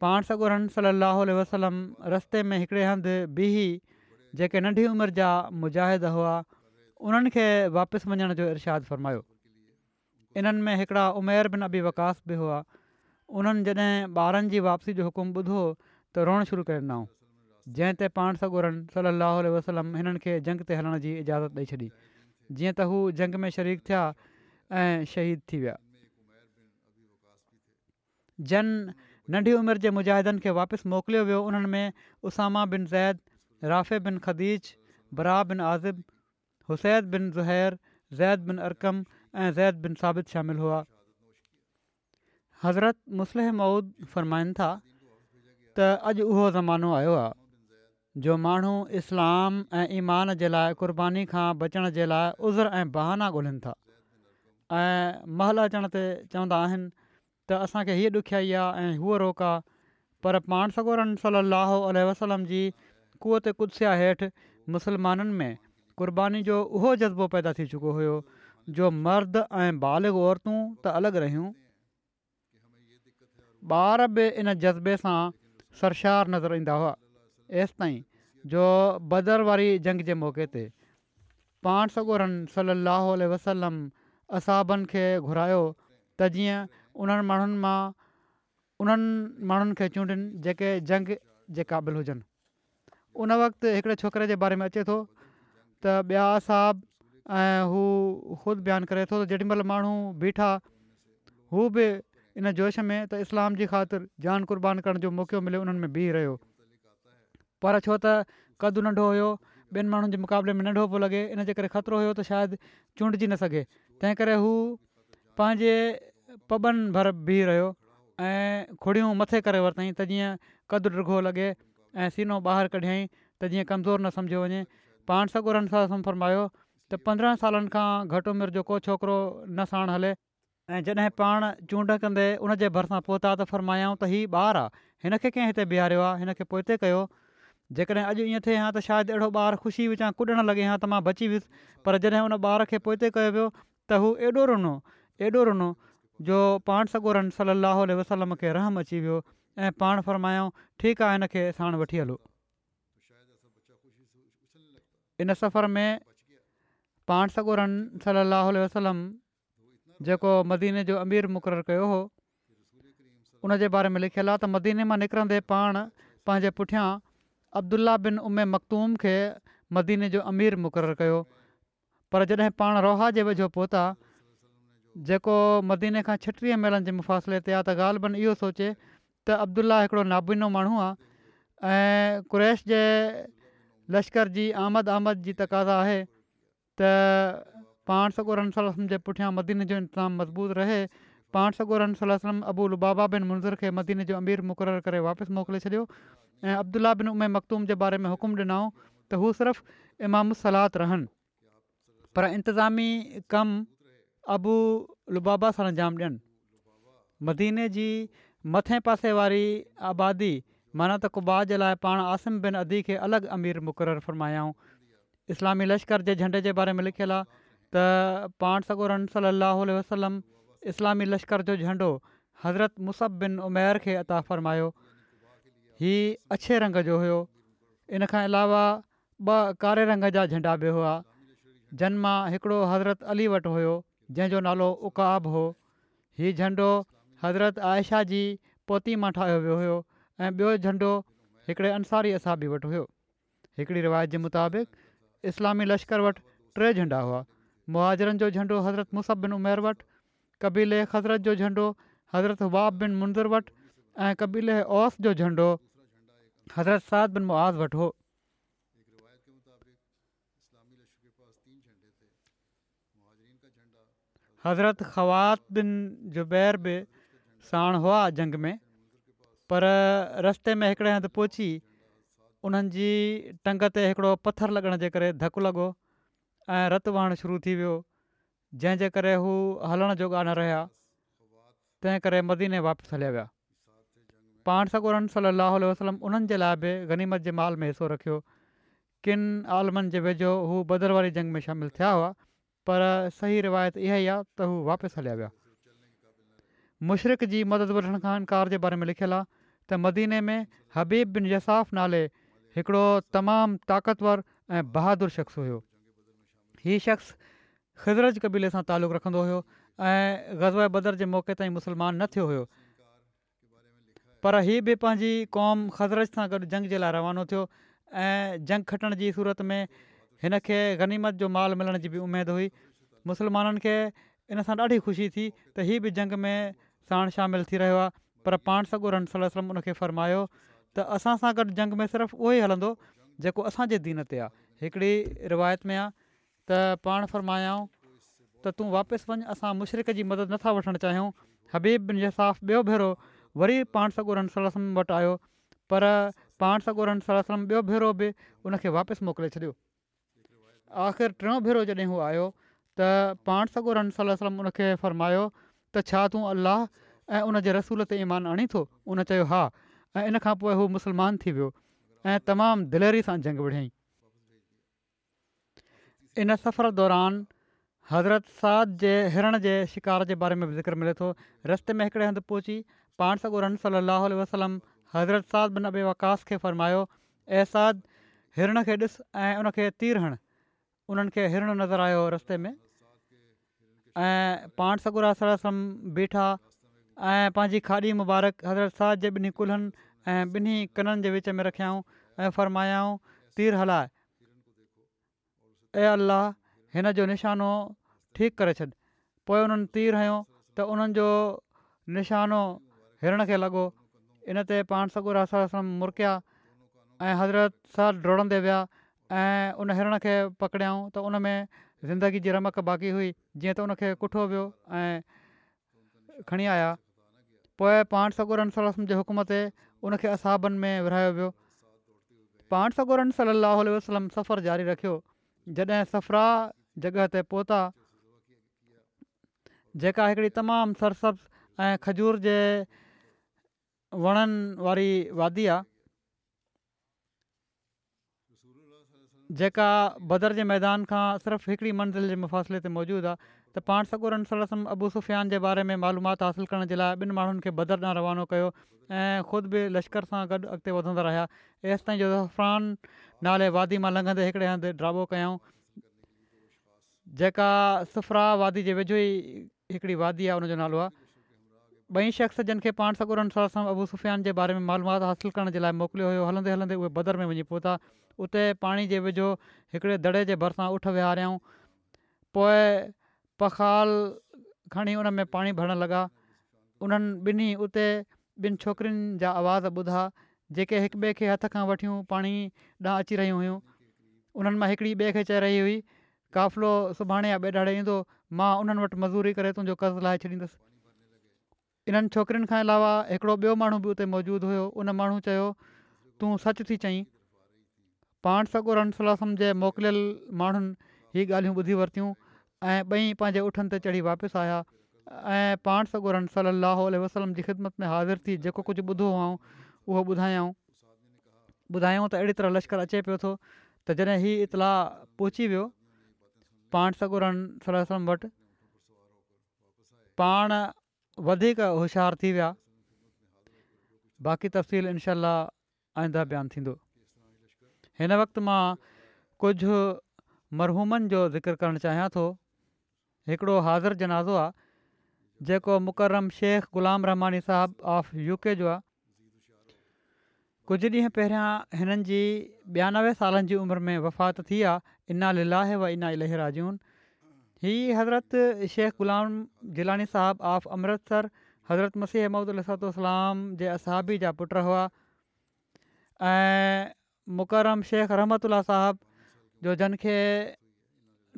पाण सॻोरनि सलाहु वसलम रस्ते में हिकिड़े हंधि बीह जेके नंढी उमिरि जा मुजाहिद हुआ उन्हनि खे वापसि वञण जो इरशादु फरमायो इन्हनि में हिकिड़ा उमेर बिन अबी वकास बि हुआ उन्हनि जॾहिं ॿारनि जी वापसी जो हुकुम ॿुधो त रोअणु शुरू करे ॾिनऊं जंहिं ते पाण सॻुरनि सलाहु वसलम हिननि खे जंग ते हलण जी इजाज़त ॾेई छॾी जीअं त हू जंग में शरीक थिया ऐं शहीद थी विया जन नंढी उमिरि जे मुजाहिदनि खे वापसि मोकिलियो वियो उन्हनि में उसामा बिन Zaid Rafe bin Khadij Bara bin Azib Husaid bin Zuhair Zaid bin Arqam ऐं ज़ैद बिन साबित शामिलु हुआ हज़रत मुस्लिह मऊद फ़रमाइनि था त अॼु उहो ज़मानो आयो आहे जो माण्हू इस्लाम ऐं ईमान जे लाइ क़ुर्बानी खां बचण जे लाइ उज़र ऐं बहाना ॻोल्हनि था ऐं महल अचण ते चवंदा आहिनि त असांखे हीअ ॾुखियाई आहे ऐं हूअ रोक आहे पर पाण सगोरनि सलाहु वसलम जी कुअत कुदसिया हेठि मुस्लमाननि में क़ुर्बानी जो उहो जज़्बो पैदा थी चुको हुयो जो मर्द ऐं बालिग औरतूं त अलॻि रहियूं ॿार बि इन जज़्बे सां सरशार नज़र ईंदा हुआ एसिताईं जो बदर वारी जंग जे मौक़े ते पाण सगोरन सल अल वसलम असाबनि खे घुरायो त जीअं उन्हनि माण्हुनि मां उन्हनि माण्हुनि खे चूंडिन जेके जंग जे क़ाबिल हुजनि उन वक़्तु हिकिड़े छोकिरे जे बारे में अचे थो त ॿिया असाब ऐं हू ख़ुदि बयानु करे थो त जेॾीमहिल माण्हू बीठा हू बि इन जोश में त इस्लाम जी ख़ातिर जान कुर्बान करण जो मौक़ो मिलियो उन्हनि में बीह रहियो पर छो त कदु नंढो हुयो ॿियनि माण्हुनि जे मुक़ाबले में नंढो पियो लॻे इनजे करे ख़तरो हुयो त शायदि चूंडिजी न सघे तंहिं पबन भर बीह रहियो ऐं खुड़ियूं मथे करे वरितईं त जीअं कदु रिगो लॻे ऐं सीनो ॿाहिरि कढियईं त जीअं कमज़ोर न सम्झो वञे पाण सॻुड़नि सां फरमायो त पंद्रहं सालनि खां घटि उमिरि जो को छोकिरो न साण हले ऐं जॾहिं पाण चूंड कंदे उनजे भरिसां पहुता त फरमायूं त हीउ ॿारु आहे हिनखे कंहिं हिते बिहारियो आहे हिन खे पोइ कयो जेकॾहिं अॼु ईअं थिए हा त शायदि अहिड़ो ॿारु ख़ुशी हुई कुॾणु लॻे हा त मां बची वियुसि पर जॾहिं उन ॿारु खे कयो रुनो एॾो रुनो जो पाण सॻोरनि सलाहु वसलम खे रहम अची वियो ऐं पाण फ़र्मायो ठीकु आहे हिन खे साण वठी हलो इन सफ़र में पाण सगोरनि सलाहु वसलम जेको मदीने जो अमीर मुक़ररु कयो हुओ उनजे बारे में लिखियलु आहे त मदीने मां निकिरंदे पाण पंहिंजे पुठियां अब्दुला बिन उमे मखदूम खे मदीने जो अमीर मुक़ररु कयो पर जॾहिं पाण रोहा जे वेझो पहुता जेको मदीने खां छटीह मेलनि जे मुफ़ासिले ते आहे त ॻाल्हि इहो सोचे त अब्दुला हिकिड़ो नाबीनो माण्हू आहे कुरैश जे लश्कर जी आमद आमद जी तक़ाज़ा आहे त पाण सॻु रम सलम जे पुठियां मदीने जो इंतज़ाम मज़बूत रहे पाण सॻु रम सलम अबूल बाबा बिन मुंज़र खे मदीने जो अमीर मुक़ररु करे वापसि मोकिले छॾियो ऐं अब्दुला बिन उमे मखतूम जे बारे में हुकुम ॾिनऊं त हू सिर्फ़ु इमामु सलात रहनि पर इंतिज़ामी कमु अबू लुबाबा सां जाम ॾियनि मदीने जी मथे पासे वारी आबादी माना त कुबा जे लाइ पाण आसिम बिन अदी खे अलॻि अमीर मुक़ररु फ़रमायाऊं इस्लामी लश्कर जे झंडे जे बारे में लिखियलु आहे त पाण सगोरम सली वसलम इस्लामी लश्कर जो झंडो हज़रत मुसब बिन उमेर खे अता फ़रमायो ही अछे रंग जो हुयो इनखां अलावा ॿ कारे रंग जा झंडा बि हुआ जन मां हज़रत अली वटि हुयो जंहिंजो नालो उकाब हो हीउ झंडो हज़रत आयशा जी पोती मां ठाहियो वियो हुयो ऐं ॿियो झंडो हिकिड़े अंसारी असाबी वटि हुयो हिकिड़ी रिवायत जे मुताबिक़ इस्लामी लश्कर वटि टे झंडा हुआ मुआरनि जो झंडो हज़रत मुसहब बिन उमेर वटि कबीले हज़रत जो झंडो हज़रत वाब बिन मुंदरु वटि ऐं क़बीले ओस जो झंडो हज़रत साद बिन मुआज़ वटि हो हज़रत ख़वात बिन जो बैर बि साणु हुआ जंग में पर रस्ते में हिकिड़े हंधि पहुची उन्हनि जी टंग ते हिकिड़ो पथर लॻण जे करे धकु लॻो ऐं रतु वहणु शुरू थी वियो जंहिंजे करे हू हलण जोॻा न रहिया तंहिं करे मदीने वापसि हलिया विया पाण सॻोरम सली वसलम उन्हनि जे लाइ बि गनीमत जे माल में हिसो रखियो किन आलमनि जे वेझो हू बदर वारी जंग में शामिलु थिया हुआ पर सही रिवायत इहा ई आहे त हू वापसि हलिया विया मुशरक जी मदद वठण ख़ान इनकार जे बारे में लिखियलु आहे त मदीने में हबीब बिन यसाफ़ नाले हिकिड़ो तमामु ताक़तवर ऐं बहादुर शख़्स हुयो हीउ शख़्स ख़िदरज कबीले सां तालुक़ु रखंदो हुयो ऐं गज़व बदर जे मौक़े ताईं मुस्लमान न थियो हुयो पर हीअ बि पंहिंजी क़ौम ख़ज़रज सां गॾु जंग जे लाइ रवानो थियो ऐं जंग खटण जी सूरत में हिन खे गनीमत जो माल मिलण जी बि उमेदु हुई मुसलमाननि खे इन सां ॾाढी ख़ुशी थी त इहा बि जंग में साण शामिलु थी रहियो आहे पर पाण सगुर सलम उन खे फ़रमायो त असां सां गॾु जंग में सिर्फ़ु उहो ई हलंदो जेको असांजे दीन ते आहे हिकिड़ी रिवायत में आहे त पाण फ़रमायाऊं त तूं वापसि वञु असां मुशरिक जी मदद नथा वठणु चाहियूं हबीब बिन याफ़ ॿियो भेरो वरी पाण सलम वटि आयो पर पाण सलम ॿियो भेरो बि उनखे वापसि मोकिले छॾियो आख़िर टियों भेरो जॾहिं हू आयो त पाण सॻु रम सलम उनखे फ़रमायो त छा तूं अलाह ऐं उन रसूल ते ईमान आणी थो उन चयो हा ऐं इन खां पोइ हू मुस्लमान थी वियो ऐं तमामु दिलेरी सां जंग विढ़ाई इन सफ़र दौरान हज़रत साद जे हिरण जे शिकार जे बारे में बि ज़िक्र मिले थो रस्ते में हिकिड़े हंधु पहुची पाण सॻो रम सलाहु वसलम हज़रत साद बिने वकासि खे फ़रमायो साद हिरण खे ॾिसु ऐं उनखे तीर हण उन्हनि खे हिरण नज़र आयो रस्ते में ऐं पाण सगुरा साल सम बीठा ऐं पंहिंजी खाॾी मुबारक हज़रत साल जे ॿिन्ही कुल्हनि ऐं ॿिन्ही कननि जे विच में रखियाऊं ऐं फरमायाऊं तीर हलाए ऐं अल्लाह हिन जो निशानो ठीकु करे छॾ पोइ उन्हनि तीर हयो त उन्हनि जो निशानो हिरण खे लॻो इन ते पाण सगुरास सम मुरकिया ऐं हज़रत डोड़ंदे विया ऐं उन हिरण खे पकड़ियाऊं त उन में ज़िंदगी जी रमक बाक़ी हुई जीअं त उनखे कुठो वियो ऐं खणी आया पोइ पाण सगोरमसम जे हुकुम ते उनखे असाबनि में विरायो वियो पाण सगोरन सलाहु वसलम सफ़र जारी रखियो जॾहिं सफ़रा जॻह ते पहुता जेका हिकिड़ी तमामु सरसब ऐं खजूर जे वणनि वारी वादी आहे जेका बदर जे मैदान खां सिर्फ़ु हिकिड़ी मंज़िल जे मुफ़ासिले ते मौजूदु आहे त पाण सकूरन सम अबू सुफ़ियान जे बारे में मालूमात हासिलु करण जे लाइ ॿिनि माण्हुनि खे बदरां रवानो कयो ऐं ख़ुदि बि लश्कर सां गॾु अॻिते वधंदा रहिया हेसि जो ज़फरान नाले वादी मां लंघंदे हिकिड़े हंधि ड्राबो कयाऊं जेका सुफरा वादी जे वेझो ई हिकिड़ी वादी आहे उनजो नालो आहे ॿई शख़्स जिन खे पाण सॻुड़नि सां अबू सुफ़ियान जे बारे में मालूमात हासिलु करण जे लाइ मोकिलियो हुयो हलंदे हलंदे उहे बदर में वञी पहुता उते पाणी जे वेझो हिकिड़े दड़े जे भरिसां उठ विहारियाऊं पोइ पखाल खणी उन में पाणी भरणु लॻा उन्हनि ॿिन्ही उते ॿिनि छोकिरियुनि जा आवाज़ ॿुधा जेके हिक ॿिए खे हथ खां वठियूं पाणी ॾांहुं अची रहियूं हुयूं उन्हनि मां हिकिड़ी ॿिए खे रही हुई काफ़िलो सुभाणे या ॿिए ॾाड़े ईंदो मां उन्हनि वटि मज़ूरी करे तुंहिंजो कर्ज़ु लाहे छॾींदुसि इन्हनि छोकिरियुनि खां अलावा हिकिड़ो ॿियो माण्हू बि उते मौजूदु हुयो उन माण्हू चयो तूं सच थी चयईं पाण सगोरमसम जे मोकिलियल माण्हुनि हीअ ॻाल्हियूं ॿुधी वरितियूं ऐं ॿई पंहिंजे उठनि ते चढ़ी वापसि आया ऐं पाण सगोरन सलाहु वसलम जी ख़िदमत में हाज़िर थी जेको कुझु ॿुधो आऊं उहो ॿुधायऊं ॿुधायूं त अहिड़ी तरह लश्कर अचे पियो थो त जॾहिं हीअ इतलाउ पहुची वियो पाण सलम वटि पाण वधीक होशियारु थी विया बाक़ी तफ़सील इनशा आईंदा बयानु थींदो हिन वक़्तु मां कुझु मरहूमनि जो ज़िक्र करणु चाहियां थो हिकिड़ो हाज़िर जनाज़ो आहे जेको मुकरम शेख ग़ुलाम रहमानी साहबु ऑफ यू के जो आहे कुझु ॾींहं पहिरियां हिननि जी ॿियानवे सालनि जी उमिरि में वफ़ात थी आहे इना लिलाहे व इना इलेराजून हीअ हज़रत शेख ग़ुलाम जिलानी साहबु ऑफ अमृतसर हज़रत मसीह अहमद अलाम जे असाबी जा पुट हुआ ऐं मुकरम शेख रहमत साहब जो जनखे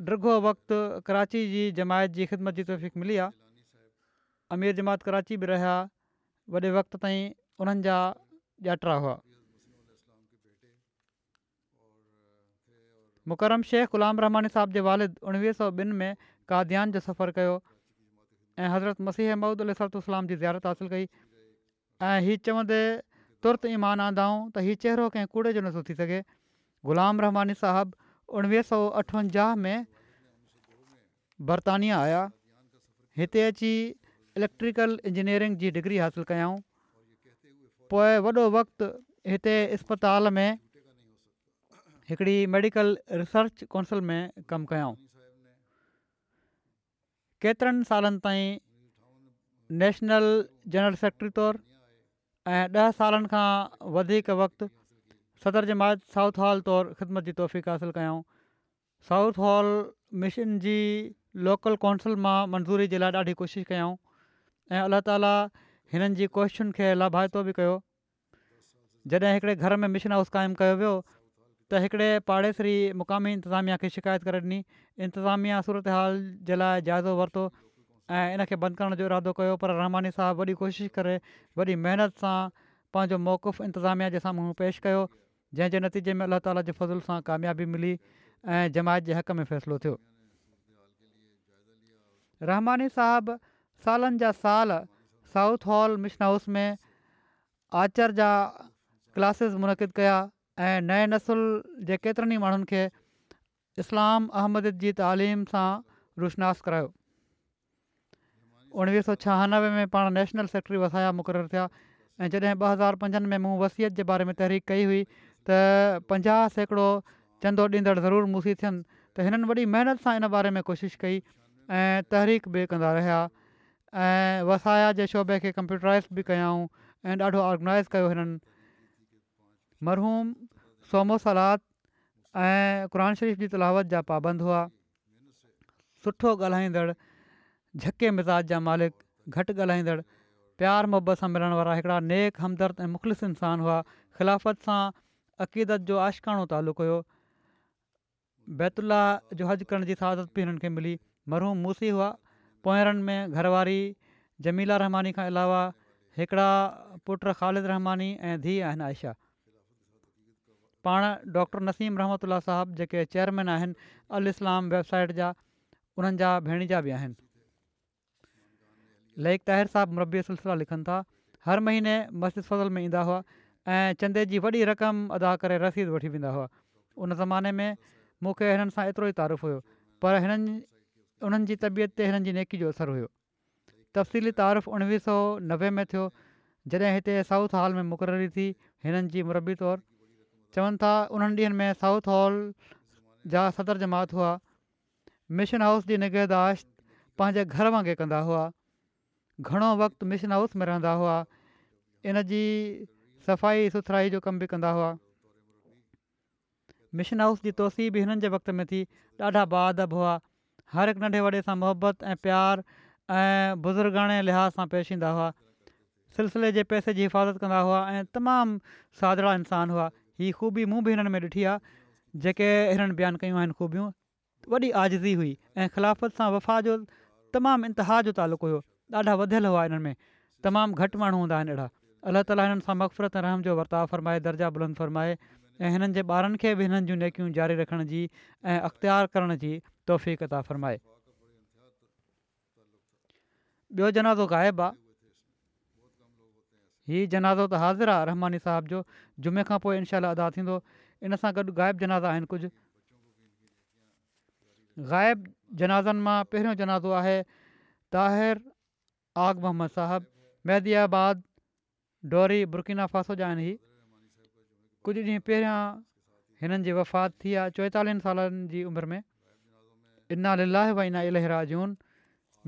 डृो वक़्तु कराची जी जमायत जी ख़िदमत जी तफ़ीक मिली आहे अमीर जमात कराची बि रहिया वॾे वक़्त ताईं उन्हनि जा हुआ मुकरम शेख ग़ुलाम रहमानी صاحب जे वालिद उणिवीह सौ ॿिनि में काद्यान जो सफ़रु कयो ऐं हज़रत मसीह अहमूद अलाम जी ज़ारत हासिलु कई ऐं हीअ चवंदे तुर्त ईमान आंदाऊं त हीउ चहिरो कंहिं कूड़े जो नथो थी सघे ग़ुलाम रहमानी साहिबु उणिवीह सौ अठवंजाह में बरतानिया आया हिते अची इलेक्ट्रिकल इंजीनियरिंग जी डिग्री हासिलु कयाऊं पोइ वॾो वक़्तु हिते इस्पताल में हिकिड़ी मेडिकल रिसर्च काउंसल में कमु कयऊं केतिरनि सालनि ताईं नेशनल जनरल सेक्रेटरी तौरु ऐं ॾह सालनि खां वधीक वक़्तु सदर जमायत साउथ हॉल तौरु ख़िदमत जी तौफ़क़ु कयऊं साउथ हॉल मिशन जी लोकल काउंसिल मां मंज़ूरी जे लाइ ॾाढी कोशिशि कयूं ऐं अलाह ताला हिननि जी कोशिशुनि खे लाभायतो बि कयो जॾहिं हिकिड़े घर में मिशन हाउस क़ाइमु कयो वियो त हिकिड़े पाड़ेसरी मुक़ामी इंतिज़ामिया खे शिकायत करे ॾिनी इंतिज़ामिया सूरत हाल जे लाइ जाइज़ो वरितो ऐं इनखे बंदि करण जो इरादो कयो पर रहमानी साहिबु वॾी कोशिशि करे वॾी महिनत सां पंहिंजो मौक़ुफ़ु इंतिज़ामिया जे साम्हूं पेश कयो जंहिंजे नतीजे में अलाह ताला जे फज़ुल सां कामयाबी मिली ऐं जमायत जे हक़ में फ़ैसिलो थियो रहमानी साहिबु सालनि जा साल साउथ हॉल मिशन हाउस में आचर जा क्लासिस मुनक़िद कया ऐं नए नसुल जे केतिरनि ई माण्हुनि खे इस्लाम अहमद जी तालीम सां रोशनास करायो उणिवीह सौ छहानवे में पाण नेशनल सेक्रेटरी वसाया मुक़ररु थिया ऐं जॾहिं ॿ हज़ार पंजनि में मूं वसियत जे बारे में तहरीक कई हुई त पंजाहु सैकड़ो चंदो ॾींदड़ ज़रूरु मूसी थियनि त हिननि वॾी महिनत सां इन बारे में कोशिशि कई ऐं तहरीक बि कंदा रहिया ऐं वसाया जे शोबे खे कंप्यूटराइज़ बि कयाऊं ऐं ॾाढो ऑर्गनाइज़ कयो हिननि मरहूम सोमो सलाद ऐं क़ुर शरीफ़ जी तलावत जा पाबंद हुआ सुठो ॻाल्हाईंदड़ु झके मिज़ाज जा मालिक घटि ॻाल्हाईंदड़ु प्यारु मोहबत सां मिलण वारा हिकिड़ा नेक हमदर्द ऐं मुख़लिस इंसान हुआ ख़िलाफ़त सां अक़ीदत जो आशिकाणो तालु कयो बैतुल्ला जो हज करण जी तहाज़त बि हिननि खे मिली मरहूम मूसी हुआ पोयरनि में घरवारी जमीला रहमानी खां अलावा हिकिड़ा पुट ख़ालिद रहमानी ऐं धीअ आहिनि आयशा पाण डॉक्टर नसीम रहमत साहब साहिबु जेके चेयरमैन आहिनि अल इस्लाम वेबसाइट जा उन्हनि जा भेण जा बि आहिनि लयक ताहिर साहिबु मुरबी सिलसिला लिखनि था हर महीने मस्जिद फज़ल में ईंदा हुआ ऐं चंदे जी वॾी रक़म अदा करे रसीद वठी वेंदा हुआ उन ज़माने में मूंखे हिननि सां एतिरो ई तारीफ़ु हुयो पर हिननि हुननि जी तबियत ते हिननि जी नेकी जो असरु हुयो तफ़सीली तारीफ़ु उणिवीह सौ नवे में थियो जॾहिं हिते साउथ हॉल में मुक़ररी थी हिननि जी मरबी तौरु चवनि था उन्हनि ॾींहंनि में साउथ हॉल जा सदर जमात हुआ मिशन हाउस जी निगहदाश्त पंहिंजे घर वांगुरु कंदा हुआ घणो वक़्तु मिशन हाउस में रहंदा हुआ इन जी सफ़ाई सुथराई जो कम बि कंदा हुआ मिशन हाउस जी तोसी बि हिननि जे वक़्त में थी ॾाढा बा हुआ हर हिकु नंढे वॾे सां मुहबत ऐं प्यार ऐं बुज़ुर्गण लिहाज़ सां पेश ईंदा हुआ सिलसिले जे पैसे जी हिफ़ाज़त कंदा हुआ ऐं तमामु सादरा इंसान हुआ हीअ ख़ूबी मूं बि हिननि में ॾिठी आहे जेके हिननि बयानु कयूं आहिनि ख़ूबियूं वॾी आज़ज़ी हुई ऐं ख़िलाफ़त सां वफ़ा जो तमामु इंतिहा जो तालुक हुयो ॾाढा वधियल हुआ हिननि में तमामु घटि माण्हू हूंदा आहिनि अहिड़ा अलाह ताला हिननि सां मक़फ़रत रहम जो वरिता फ़रमाए दर्जा बुलंद फ़रमाए ऐं हिननि जे ॿारनि खे बि हिननि जूं नेकियूं जारी रखण जी ऐं अख़्तियार करण जी तोफ़ीक़ता फ़रमाए ॿियो जनाज़ो ग़ाइबु आहे हीउ जनाज़ो त हाज़िर आहे रहमानी साहिब जो जुमे खां पोइ इनशा अदा थींदो इन सां गॾु ग़ाइबु जनाज़ा आहिनि कुझु ग़ाइबु जनाज़नि मां पहिरियों जनाज़ो आहे ताहिर आग मोहम्मद साहिबु मैदिबाद डोरी बुर्किना फासोजा आहिनि ही कुझु ॾींहुं पहिरियां हिननि जी वफ़ात थी आहे चोएतालीहनि सालनि जी उमिरि में इना लिला भाईना इलहराजून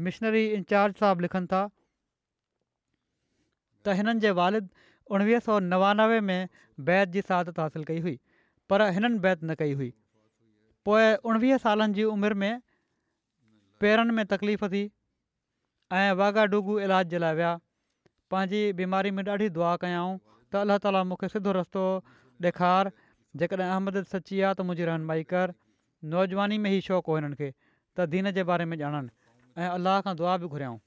मिशनरी इंचार्ज साहबु लिखनि था त हिननि जे वालिद उणिवीह सौ नवानवे में बैत जी सादित हासिलु कई हुई पर हिननि बैत न कई हुई पोइ उणिवीह सालनि जी उमिरि में पेरनि में तकलीफ़ थी ऐं वाघा डुगू इलाज जे लाइ विया पंहिंजी बीमारी में ॾाढी दुआ कयाऊं त अलाह ताला मूंखे सिधो रस्तो ॾेखार जेकॾहिं अहमद सची आहे त मुंहिंजी रहनमाई कर नौजवानी में ई शौंक़ु हो हिननि खे त दीन जे बारे में ॼाणनि ऐं अलाह खां दुआ बि घुरियाऊं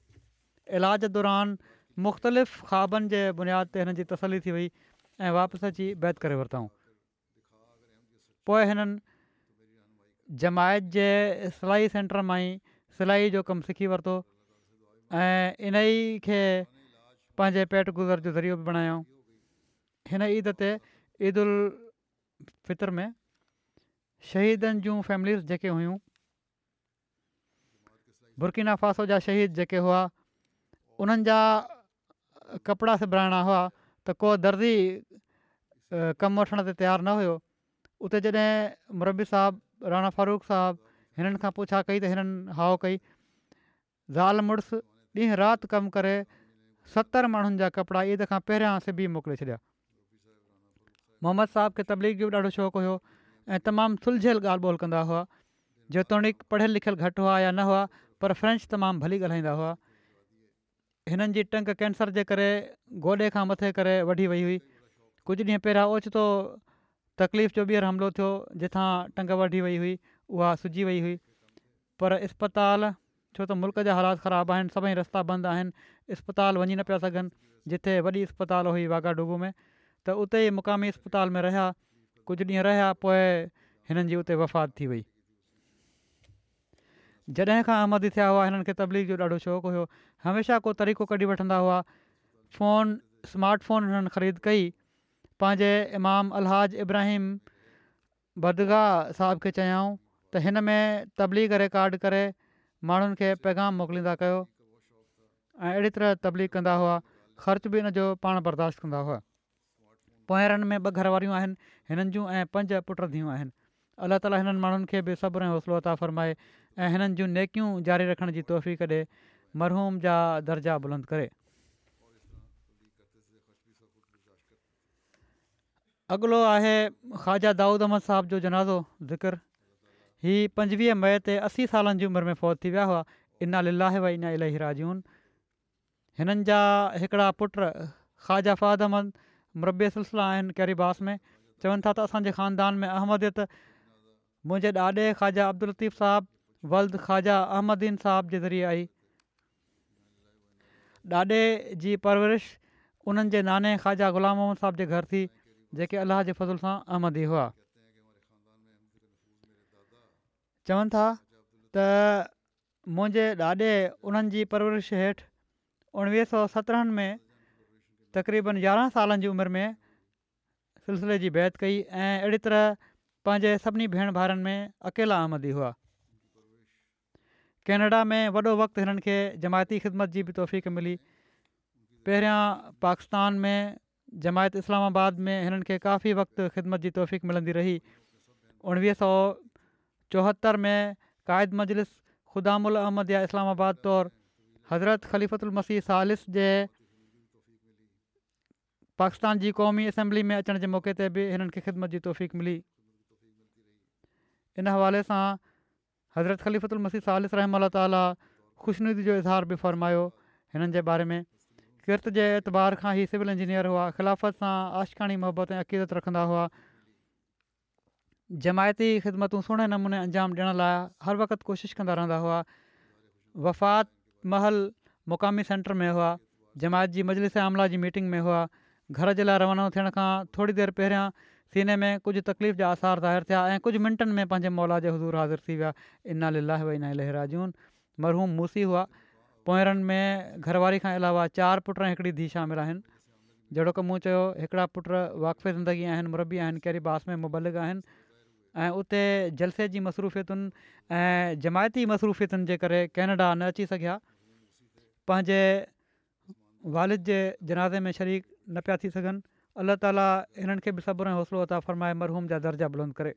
इलाज दौरान मुख़्तलिफ़ ख़्वाबनि जे बुनियाद ते हिननि जी तसली थी वई ऐं वापसि अची बैत करे वरितऊं पोइ हिननि जमायत जे सिलाई सेंटर मां ई सिलाई जो कमु सिखी वरितो ऐं इन ई खे पंहिंजे पेट गुज़र जो ज़रियो बि बणायो हिन ईद ते उल फितर में शहीदनि जूं फैमिलीज़ जेके हुयूं बुर्कीना फासो जा शहीद जेके हुआ उन्हनि जा कपिड़ा सिबाइणा हुआ त को दर्दी कमु वठण ते तयारु न हुयो उते जॾहिं मरबी साहबु राणा फारूख़ साहबु हिननि खां पुछा कई त हिननि हाओ कई ज़ालि मुड़ुसु ॾींहुं राति कमु करे सतरि माण्हुनि जा कपिड़ा ईद खां पहिरियां सिबी मोकिले छॾिया मोहम्मद साहब खे तबलीग जो ॾाढो शौक़ु हुओ ऐं तमामु सुलझियल ॻाल्हि ॿोल कंदा हुआ जेतोणीकि पढ़ियल लिखियल घटि हुआ या न हुआ पर फ्रेंच तमामु भली ॻाल्हाईंदा हुआ हिननि जी टंग कैंसर जे करे गोॾे खां मथे करे वढी वई हुई कुझु ॾींहं पहिरियां ओचितो तकलीफ़ जो ॿीहर हमिलो थियो जिथां टंग वढी वई हुई उहा सुजी वई हुई पर इस्पताल छो त मुल्क जा हालात ख़राबु आहिनि सभई रस्ता बंदि आहिनि इस्पताल वञी न पिया सघनि जिते वॾी इस्पताल हुई वाघाडूगो में त उते ई मुक़ामी इस्पताल में रहिया कुझु ॾींहं रहिया पोइ हिननि जी उते वफ़ात थी वई जॾहिं खां आमदी थिया हुआ हिननि खे तबलीग जो ॾाढो शौंक़ु हुओ हमेशह को तरीक़ो कढी वठंदा हुआ फ़ोन स्मार्टफोन फ़ोन हिननि ख़रीद कई पंहिंजे इमाम अलहाज इब्राहिम बदगा साहब खे चयाऊं त हिन में तबलीग रिकार्ड करे माण्हुनि खे पैगाम मोकिलींदा कयो ऐं तरह तबलीग कंदा हुआ ख़र्च बि इन जो पाण बर्दाश्त कंदा हुआ पैरनि में ॿ घर वारियूं आहिनि हिननि जूं ऐं पंज पुट थियूं आहिनि अलाह ताली हिननि माण्हुनि खे बि सभु हौसलो अता फ़रमाए ऐं हिननि जूं नेकियूं जारी रखण जी तोहफ़ी مرحوم मरहूम जा दर्जा बुलंद करे अॻिलो आहे ख़्वाजा दाऊद अहमद साहिब जो जनाज़ो ज़िक्रु हीअ पंजवीह मई ते असी सालनि जी उमिरि में फ़ौज थी विया हुआ इन लीलाहे वाईना इलाही राजून हिननि जा हिकिड़ा पुट ख़्वाजा फाद अहमद मरबे सिलसिला आहिनि कैरिबास में चवनि था त असांजे ख़ानदान में अहमद मुंहिंजे ॾाॾे ख़्वाजा अब्दुल लतीफ़ वल्द ख़्वाजा अहमदन साहब जे ज़रिए आई ॾाॾे जी परवरिश उन्हनि जे नाने ख़्वाजा ग़ुलाम मोहम्मद साहिब जे घर थी जेके अलाह जे फज़िल सां आमदी हुआ चवनि था त मुंहिंजे ॾाॾे उन्हनि जी परवरिश हेठि उणिवीह सौ सत्रहनि में तक़रीबन यारहं सालनि जी उमिरि में सिलसिले जी बैत कई ऐं अहिड़ी तरह पंहिंजे सभिनी भेण भाउरनि में अकेला आमंदी हुआ कैनेडा में वॾो वक़्तु हिननि खे जमायती ख़िदमत जी बि तौफ़ीक़ मिली पहिरियां पाकिस्तान में जमायत इस्लामाबाद में हिननि खे काफ़ी वक़्तु ख़िदमत जी तौफ़ीक़ु मिलंदी रही उणिवीह सौ चोहतरि में क़ाइद मजलिस ख़ुदाुल अहमद या इस्लामाबाद तौरु हज़रत ख़लीफ़तु उलमसी सालिस जे पाकिस्तान जी क़ौमी असेंबली में अचण जे मौक़े ते बि हिननि ख़िदमत जी तौफ़क़ मिली इन हवाले सां हज़रत ख़लीफ़ी सलम ताल ख़ुशनी जो इज़हार बि फ़रमायो हिननि जे बारे में किर्त जे एतबार खां ई सिविल इंजीनियर हुआ ख़िलाफ़त सां आशिखाणी मोहबत ऐं अक़ीदत रखंदा हुआ जमायती ख़िदमतूं सुहिणे नमूने अंजाम ॾियण लाइ हर वक़्त कोशिशि कंदा रहंदा हुआ वफ़ात महल मुक़ामी सेंटर में हुआ जमायत जी मजलिस आमला जी मीटिंग में हुआ घर जे लाइ रवाना थियण खां थोरी देरि पहिरियां सीने में कुझु तकलीफ़ जा आसार ज़ाहिर थिया ऐं कुझु मिंटनि में पंहिंजे मौला हज़ूर हाज़िर थी विया इना लाहे व इना लहराजून मरहूम मूसी हुआ पोयरनि में घरवारी खां अलावा चारि पुट हिकिड़ी धीउ शामिल आहिनि जहिड़ो की मूं चयो हिकिड़ा पुट वाक़फ़े ज़िंदगी आहिनि मुरबी आहिनि कहिड़ी बास में मुबलिक आहिनि ऐं उते जलसे जी मसरूफ़ियतुनि ऐं जमायती मसरूफ़ियतुनि जे करे कैनेडा न अची सघिया पंहिंजे वारिद जे जनाज़े में शरीक न पिया थी सघनि अलाह ताला हिननि खे बि सभु हौसलो अता फरमाए मरहूम जा दर्जा बुलंद करे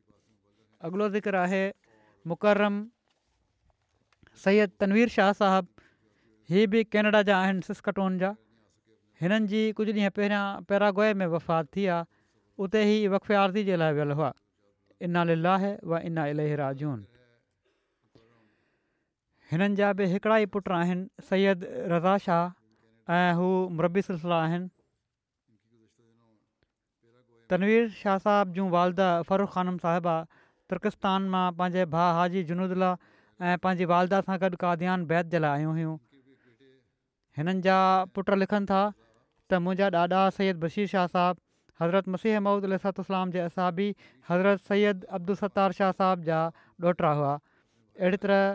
अॻिलो ज़िक्र आहे मुक़र्रम सैद तनवीर शाह साहबु हीअ बि केनेडा जा आहिनि सिसकटोन जा हिननि जी कुझु ॾींहं पहिरियां पैरागोए में वफ़ात थी आहे उते ई वक़फ़े आर्दी जे लाइ वियल हुआ इना लिलाहे व इना इले राजून हिननि जा बि हिकिड़ा ई पुट आहिनि सयद रज़ा शाह ऐं हू मरबी आहिनि तनवीर शाह साहब जूं वालदा फ़रुख़ ख़ानम साहिबा तुर्किस्तान मां पंहिंजे भाउ हाजी जुनूदला ऐं पंहिंजी वालदा सां गॾु काद्यान बैत जे लाइ आयूं हुयूं हिननि जा पुट लिखनि था त मुंहिंजा ॾाॾा सैद बशीर शाह साहब हज़रत मसीह महमूदु अलाम जे असाबी हज़रत अब्दुल सत्तार शाह साहब जा ॾोहटरा हुआ अहिड़ी तरह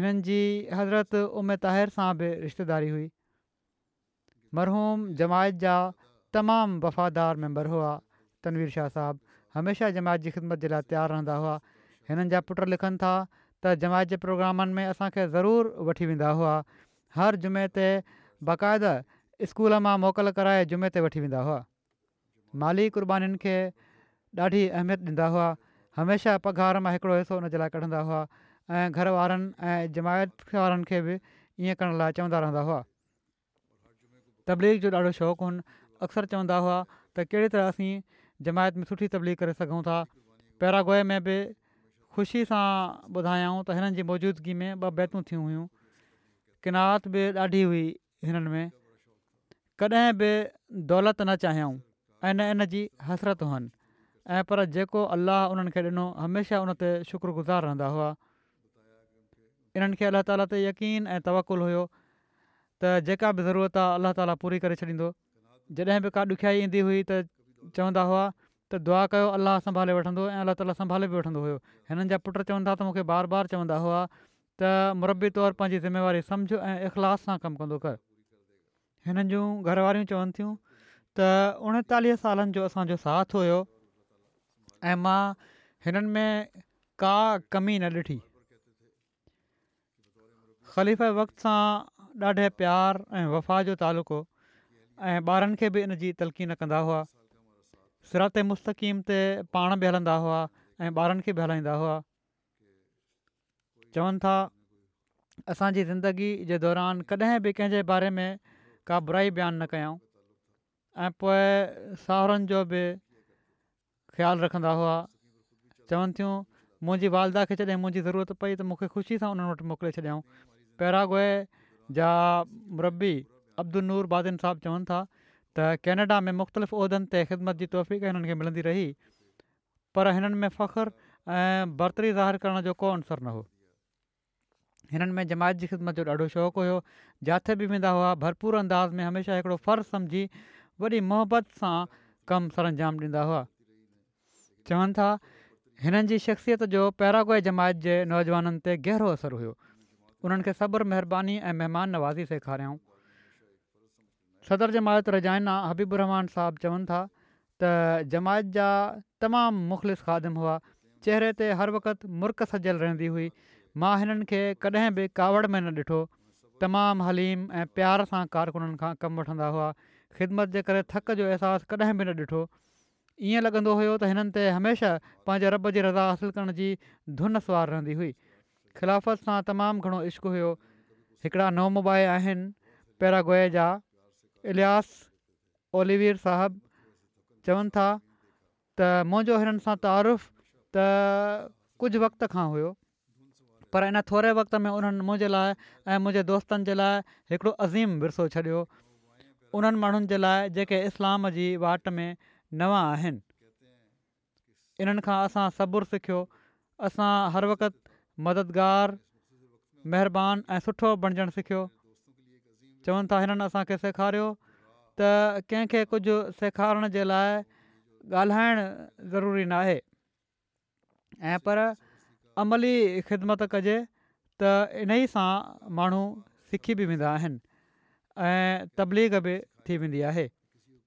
हिननि जी हज़रत उमे ताहिर सां बि रिश्तेदारी हुई मरहूम जमायत जा तमामु वफ़ादार मेंबर हुआ तनवीर शाह साहबु हमेशह जमायत जी ख़िदमत जे लाइ तयारु रहंदा हुआ हिननि जा पुट लिखनि था त जमायत जे प्रोग्रामनि में असांखे ज़रूरु वठी वेंदा हुआ हर जुमे ते बाक़ाइदा स्कूल मां मोकल कराए जुमे ते वठी वेंदा हुआ माली क़ुर्बानीुनि खे ॾाढी अहमियत ॾींदा हुआ हमेशह पघार मां हिकिड़ो हिसो हुनजे लाइ कढंदा हुआ ऐं घर वारनि ऐं जमायत वारनि खे बि ईअं करण लाइ चवंदा रहंदा हुआ तबलीग जो ॾाढो शौक़ु हुओ अक्सर चवंदा हुआ त कहिड़ी तरह असीं जमायत में सुठी तबलीग करे सघूं था पैरागोए में बि ख़ुशी सां ॿुधायूं त हिननि जी मौजूदगी में ॿ बैतूं थियूं हुयूं किन बि ॾाढी हुई हिननि में कॾहिं बि दौलत न चाहियूं ऐं न इन हसरत हुअनि ऐं पर जेको अलाह उन्हनि खे ॾिनो हमेशह उन ते शुक्रगुज़ार रहंदा हुआ इन्हनि खे अलाह ताला ते यकीन ऐं तवकुलु हुयो त जेका बि ज़रूरत आहे अलाह ताला पूरी करे छॾींदो जॾहिं बि का ॾुखियाई ईंदी हुई त चवंदा हुआ त दुआ कयो अलाह संभाले वठंदो हुओ ऐं अलाह ताला संभाले बि वठंदो हुयो हिननि जा पुटु चवंदा त मूंखे बार बार चवंदा हुआ त मुरबी तौरु पंहिंजी ज़िम्मेवारी समुझ ऐं इख़लास सां कमु कंदो कर हिननि जूं घरवारियूं चवनि थियूं त उणेतालीह सालनि जो असांजो साथ हुओ ऐं मां हिननि में का कमी न ॾिठी ख़लीफ़ वक़्त सां ॾाढे प्यार ऐं वफ़ा जो तालुक़ो ऐं ॿारनि खे बि इनजी तलक़ी न कंदा हुआ सिरात मुस्तक़ीम ते पाण बि हलंदा हुआ ऐं ॿारनि खे बि हलाईंदा हुआ चवनि था असांजी ज़िंदगी जे दौरान कॾहिं बि कंहिंजे बारे में का बुराई बयानु न कयूं ऐं पोइ साहुरनि जो बि ख़्यालु रखंदा हुआ चवनि थियूं मुंहिंजी वालदा खे जॾहिं मुंहिंजी ज़रूरत पई त मूंखे ख़ुशी सां उन्हनि वटि मोकिले छॾियाऊं पैरागोए जा मुरबी अब्दुल नूर बादिन साहबु चवनि था त कैनेडा में मुख़्तलिफ़ उहिदनि ते ख़िदमत जी तहफ़ीक़ हिननि खे मिलंदी रही पर हिननि में फ़ख्रु ऐं बरतरी ज़ाहिर करण जो को अंसर न हो हिननि में जमायत जी ख़िदमत जो ॾाढो शौक़ु हुओ जिथे बि वेंदा हुआ भरपूर अंदाज़ में हमेशह हिकिड़ो फ़र्ज़ु सम्झी वॾी मोहबत सां कमु सर अंजाम ॾींदा हुआ चवनि था हिननि जी शख़्सियत जो पैरागोए जमायत जे नौजवाननि ते गहिरो असरु हुयो उन्हनि खे सब्रु महिरबानी ऐं महिमान नवाज़ी सेखारियऊं सदर जमायत माउत रजाइना हबीबु रहमान साहबु चवनि था त जमायत जा तमामु मुख़लिस ख़ादिम हुआ चहिरे ते हर वक़्तु मुरक सजल रहंदी हुई मां हिननि खे कॾहिं बि कावड़ में न ॾिठो तमामु हलीम ऐं प्यार सां कारकुननि खां कमु वठंदा हुआ ख़िदमत जे करे थक जो अहसासु कॾहिं बि न ॾिठो ईअं लॻंदो हुयो त हिननि ते हमेशह पंहिंजे रॿ जी रज़ा हासिलु करण जी धुन सुवार रहंदी हुई ख़िलाफ़त सां तमामु घणो इश्क हुयो हिकिड़ा मुबाए आहिनि पैरागोए जा इलियास ओलिवीर साहिबु चवनि था त मुंहिंजो हिननि सां तारीफ़ु त कुझु वक़्त खां हुयो पर इन थोरे वक़्त में उन्हनि मुंहिंजे लाइ ऐं मुंहिंजे दोस्तनि जे लाइ हिकिड़ो अज़ीम विरसो छॾियो उन्हनि माण्हुनि जे लाइ जेके इस्लाम जी वाट में नवां आहिनि इन्हनि खां असां सबुरु सिखियो असां हर वक़्तु मददगारुबान ऐं सुठो बणिजणु सिखियो चवनि था हिननि असांखे सेखारियो त कंहिंखे कुझु सेखारण जे लाइ ॻाल्हाइणु ज़रूरी न आहे ऐं पर अमली ख़िदमत कजे त इन ई सां माण्हू सिखी बि वेंदा आहिनि तबलीग बि थी वेंदी आहे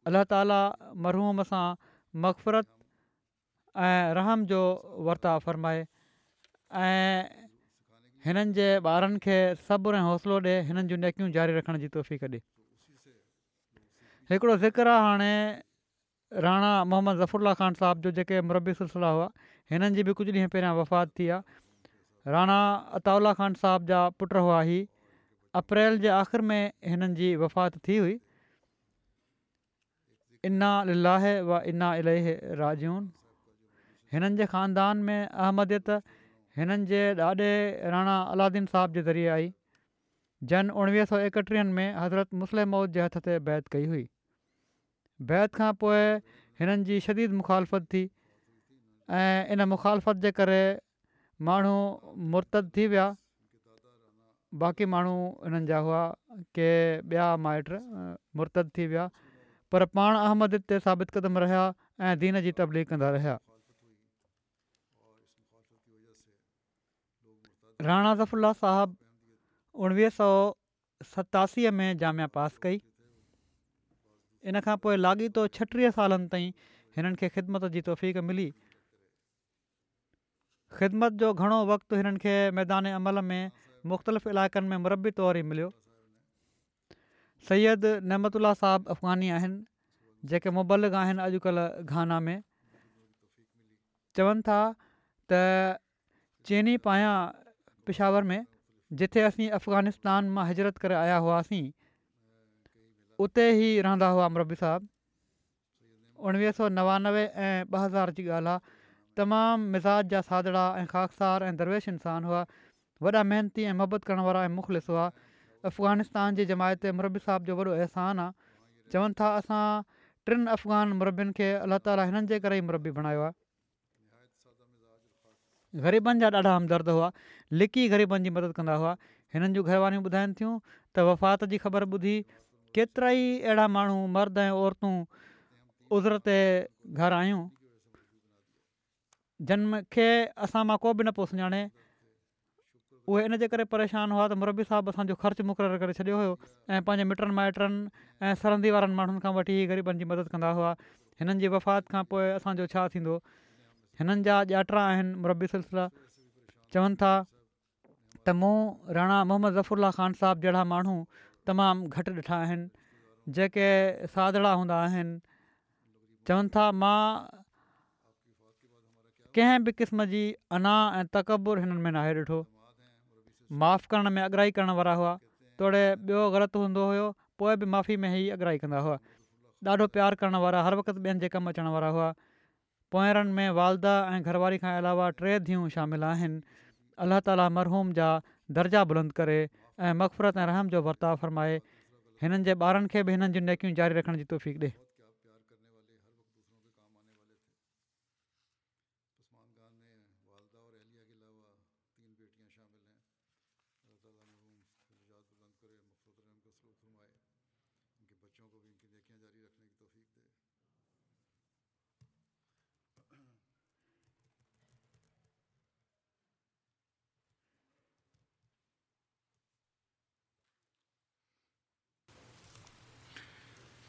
अलाह ताला मरहूम सां मक़फ़रत ऐं रहम जो वरिता हिननि जे ॿारनि खे सबुर ऐं हौसलो ॾिए हिननि जूं नेकियूं जारी रखण जी तोहफ़ी कॾे हिकिड़ो ज़िक्र आहे हाणे राणा मोहम्मद ज़फ़रल्ला ख़ान साहिब जो जेके मुरबी सिलसिला हुआ हिननि जी बि कुझु ॾींहं पहिरियां वफ़ात थी आहे राणा अताउल्ला ख़ान साहिब जा पुट हुआ ही अप्रैल जे आख़िर में हिननि जी वफ़ात थी हुई इना व इना इलाही राजून हिननि जे ख़ानदान में अहमदियत हिननि जे ॾाॾे राणा अलादीन साहब जे ज़रिए आई जन उणिवीह सौ एकटीहनि में हज़रत मुस्लिम मौद जे हथ ते बैत कई हुई बैत खां पोइ हिननि जी शदीद मुखालफ़त थी ऐं इन मुखालफ़त जे करे माण्हू मुरत थी विया बाक़ी माण्हू हिननि जा हुआ के ॿिया माइट मुरत थी विया पर पाण अहमद ते साबित क़दम रहिया ऐं दीन जी तबलीग कंदा रहिया राणा ज़फ़ुल्ला साहबु उणिवीह सौ सतासीअ में जामिया पास कई इन खां पोइ लाॻीतो छटीह सालनि ताईं हिननि खे ख़िदमत जी तौफ़ मिली ख़िदमत जो घणो वक़्ति हिननि खे मैदान अमल में मुख़्तलिफ़ इलाइक़नि में मुरबी तौरु ई मिलियो सयद नहमत साहिबु अफ़गानी आहिनि जेके मुबलक आहिनि अॼुकल्ह घाना में चवनि था त चीनी पायां पिशावर में जिथे असीं अफ़गानिस्तान मां हिजरत करे आया हुआसीं उते ई रहंदा हुआ मरबी साहबु उणिवीह सौ नवानवे ऐं ॿ हज़ार जी ॻाल्हि आहे तमामु मिज़ाज जा सादड़ा ऐं ख़ासिसार ऐं दरवेश इंसान हुआ वॾा महिनती ऐं मोहबत करण वारा ऐं मुख़लिस हुआ अफ़गानिस्तान जी जमायत मरबी साहब जो वॾो अहसान आहे चवनि था असां टिनि अफ़गान मरबियुनि खे अलाह ताली हिननि जे करे ई मरबी बणायो आहे ग़रीबनि जा ॾाढा हमदर्द हुआ लिकी ग़रीबनि जी मदद कंदा हुआ हिननि जूं घरवारियूं ॿुधाइनि थियूं त वफ़ात जी ख़बर ॿुधी केतिरा ई अहिड़ा माण्हू मर्द ऐं औरतूं उज़रते घर आहियूं जिन खे असां मां को बि न पियो सुञाणे उहे करे परेशान हुआ त मुरबी साहबु असांजो ख़र्चु मुक़ररु करे छॾियो हुयो ऐं पंहिंजे मिटनि माइटनि ऐं सरंदी वारनि माण्हुनि खां वठी ग़रीबनि जी मदद कंदा हुआ हिननि जी वफ़ात खां पोइ असांजो छा थींदो हिननि जा ॼातिरा आहिनि मुरबी सिलसिला चवनि था त मूं राणा मोहम्मद ज़फरल्ला खान साहबु जहिड़ा माण्हू तमामु घटि ॾिठा आहिनि जेके साधड़ा हूंदा आहिनि चवनि था मां कंहिं बि क़िस्म जी अना ऐं तकबुर हिननि में नाहे ॾिठो माफ़ु करण में अॻ्राई करण वारा हुआ तोड़े ॿियो ग़लति हूंदो हुयो पोइ बि माफ़ी में ही अॻ्राई कंदा हुआ ॾाढो प्यारु करण वारा हर वक़्तु ॿियनि जे कमु अचण हुआ पोयरनि में वालदा ऐं घरवारी खां अलावा टे धीअूं शामिलु आहिनि अल्लाह ताली मरहूम जा दर्जा बुलंद करे ऐं मक़फ़रत ऐं रहम जो वर्ताव फ़रमाए हिननि जे ॿारनि खे बि हिननि जूं नेकियूं जारी रखण जी
तोहफ़ी ॾिए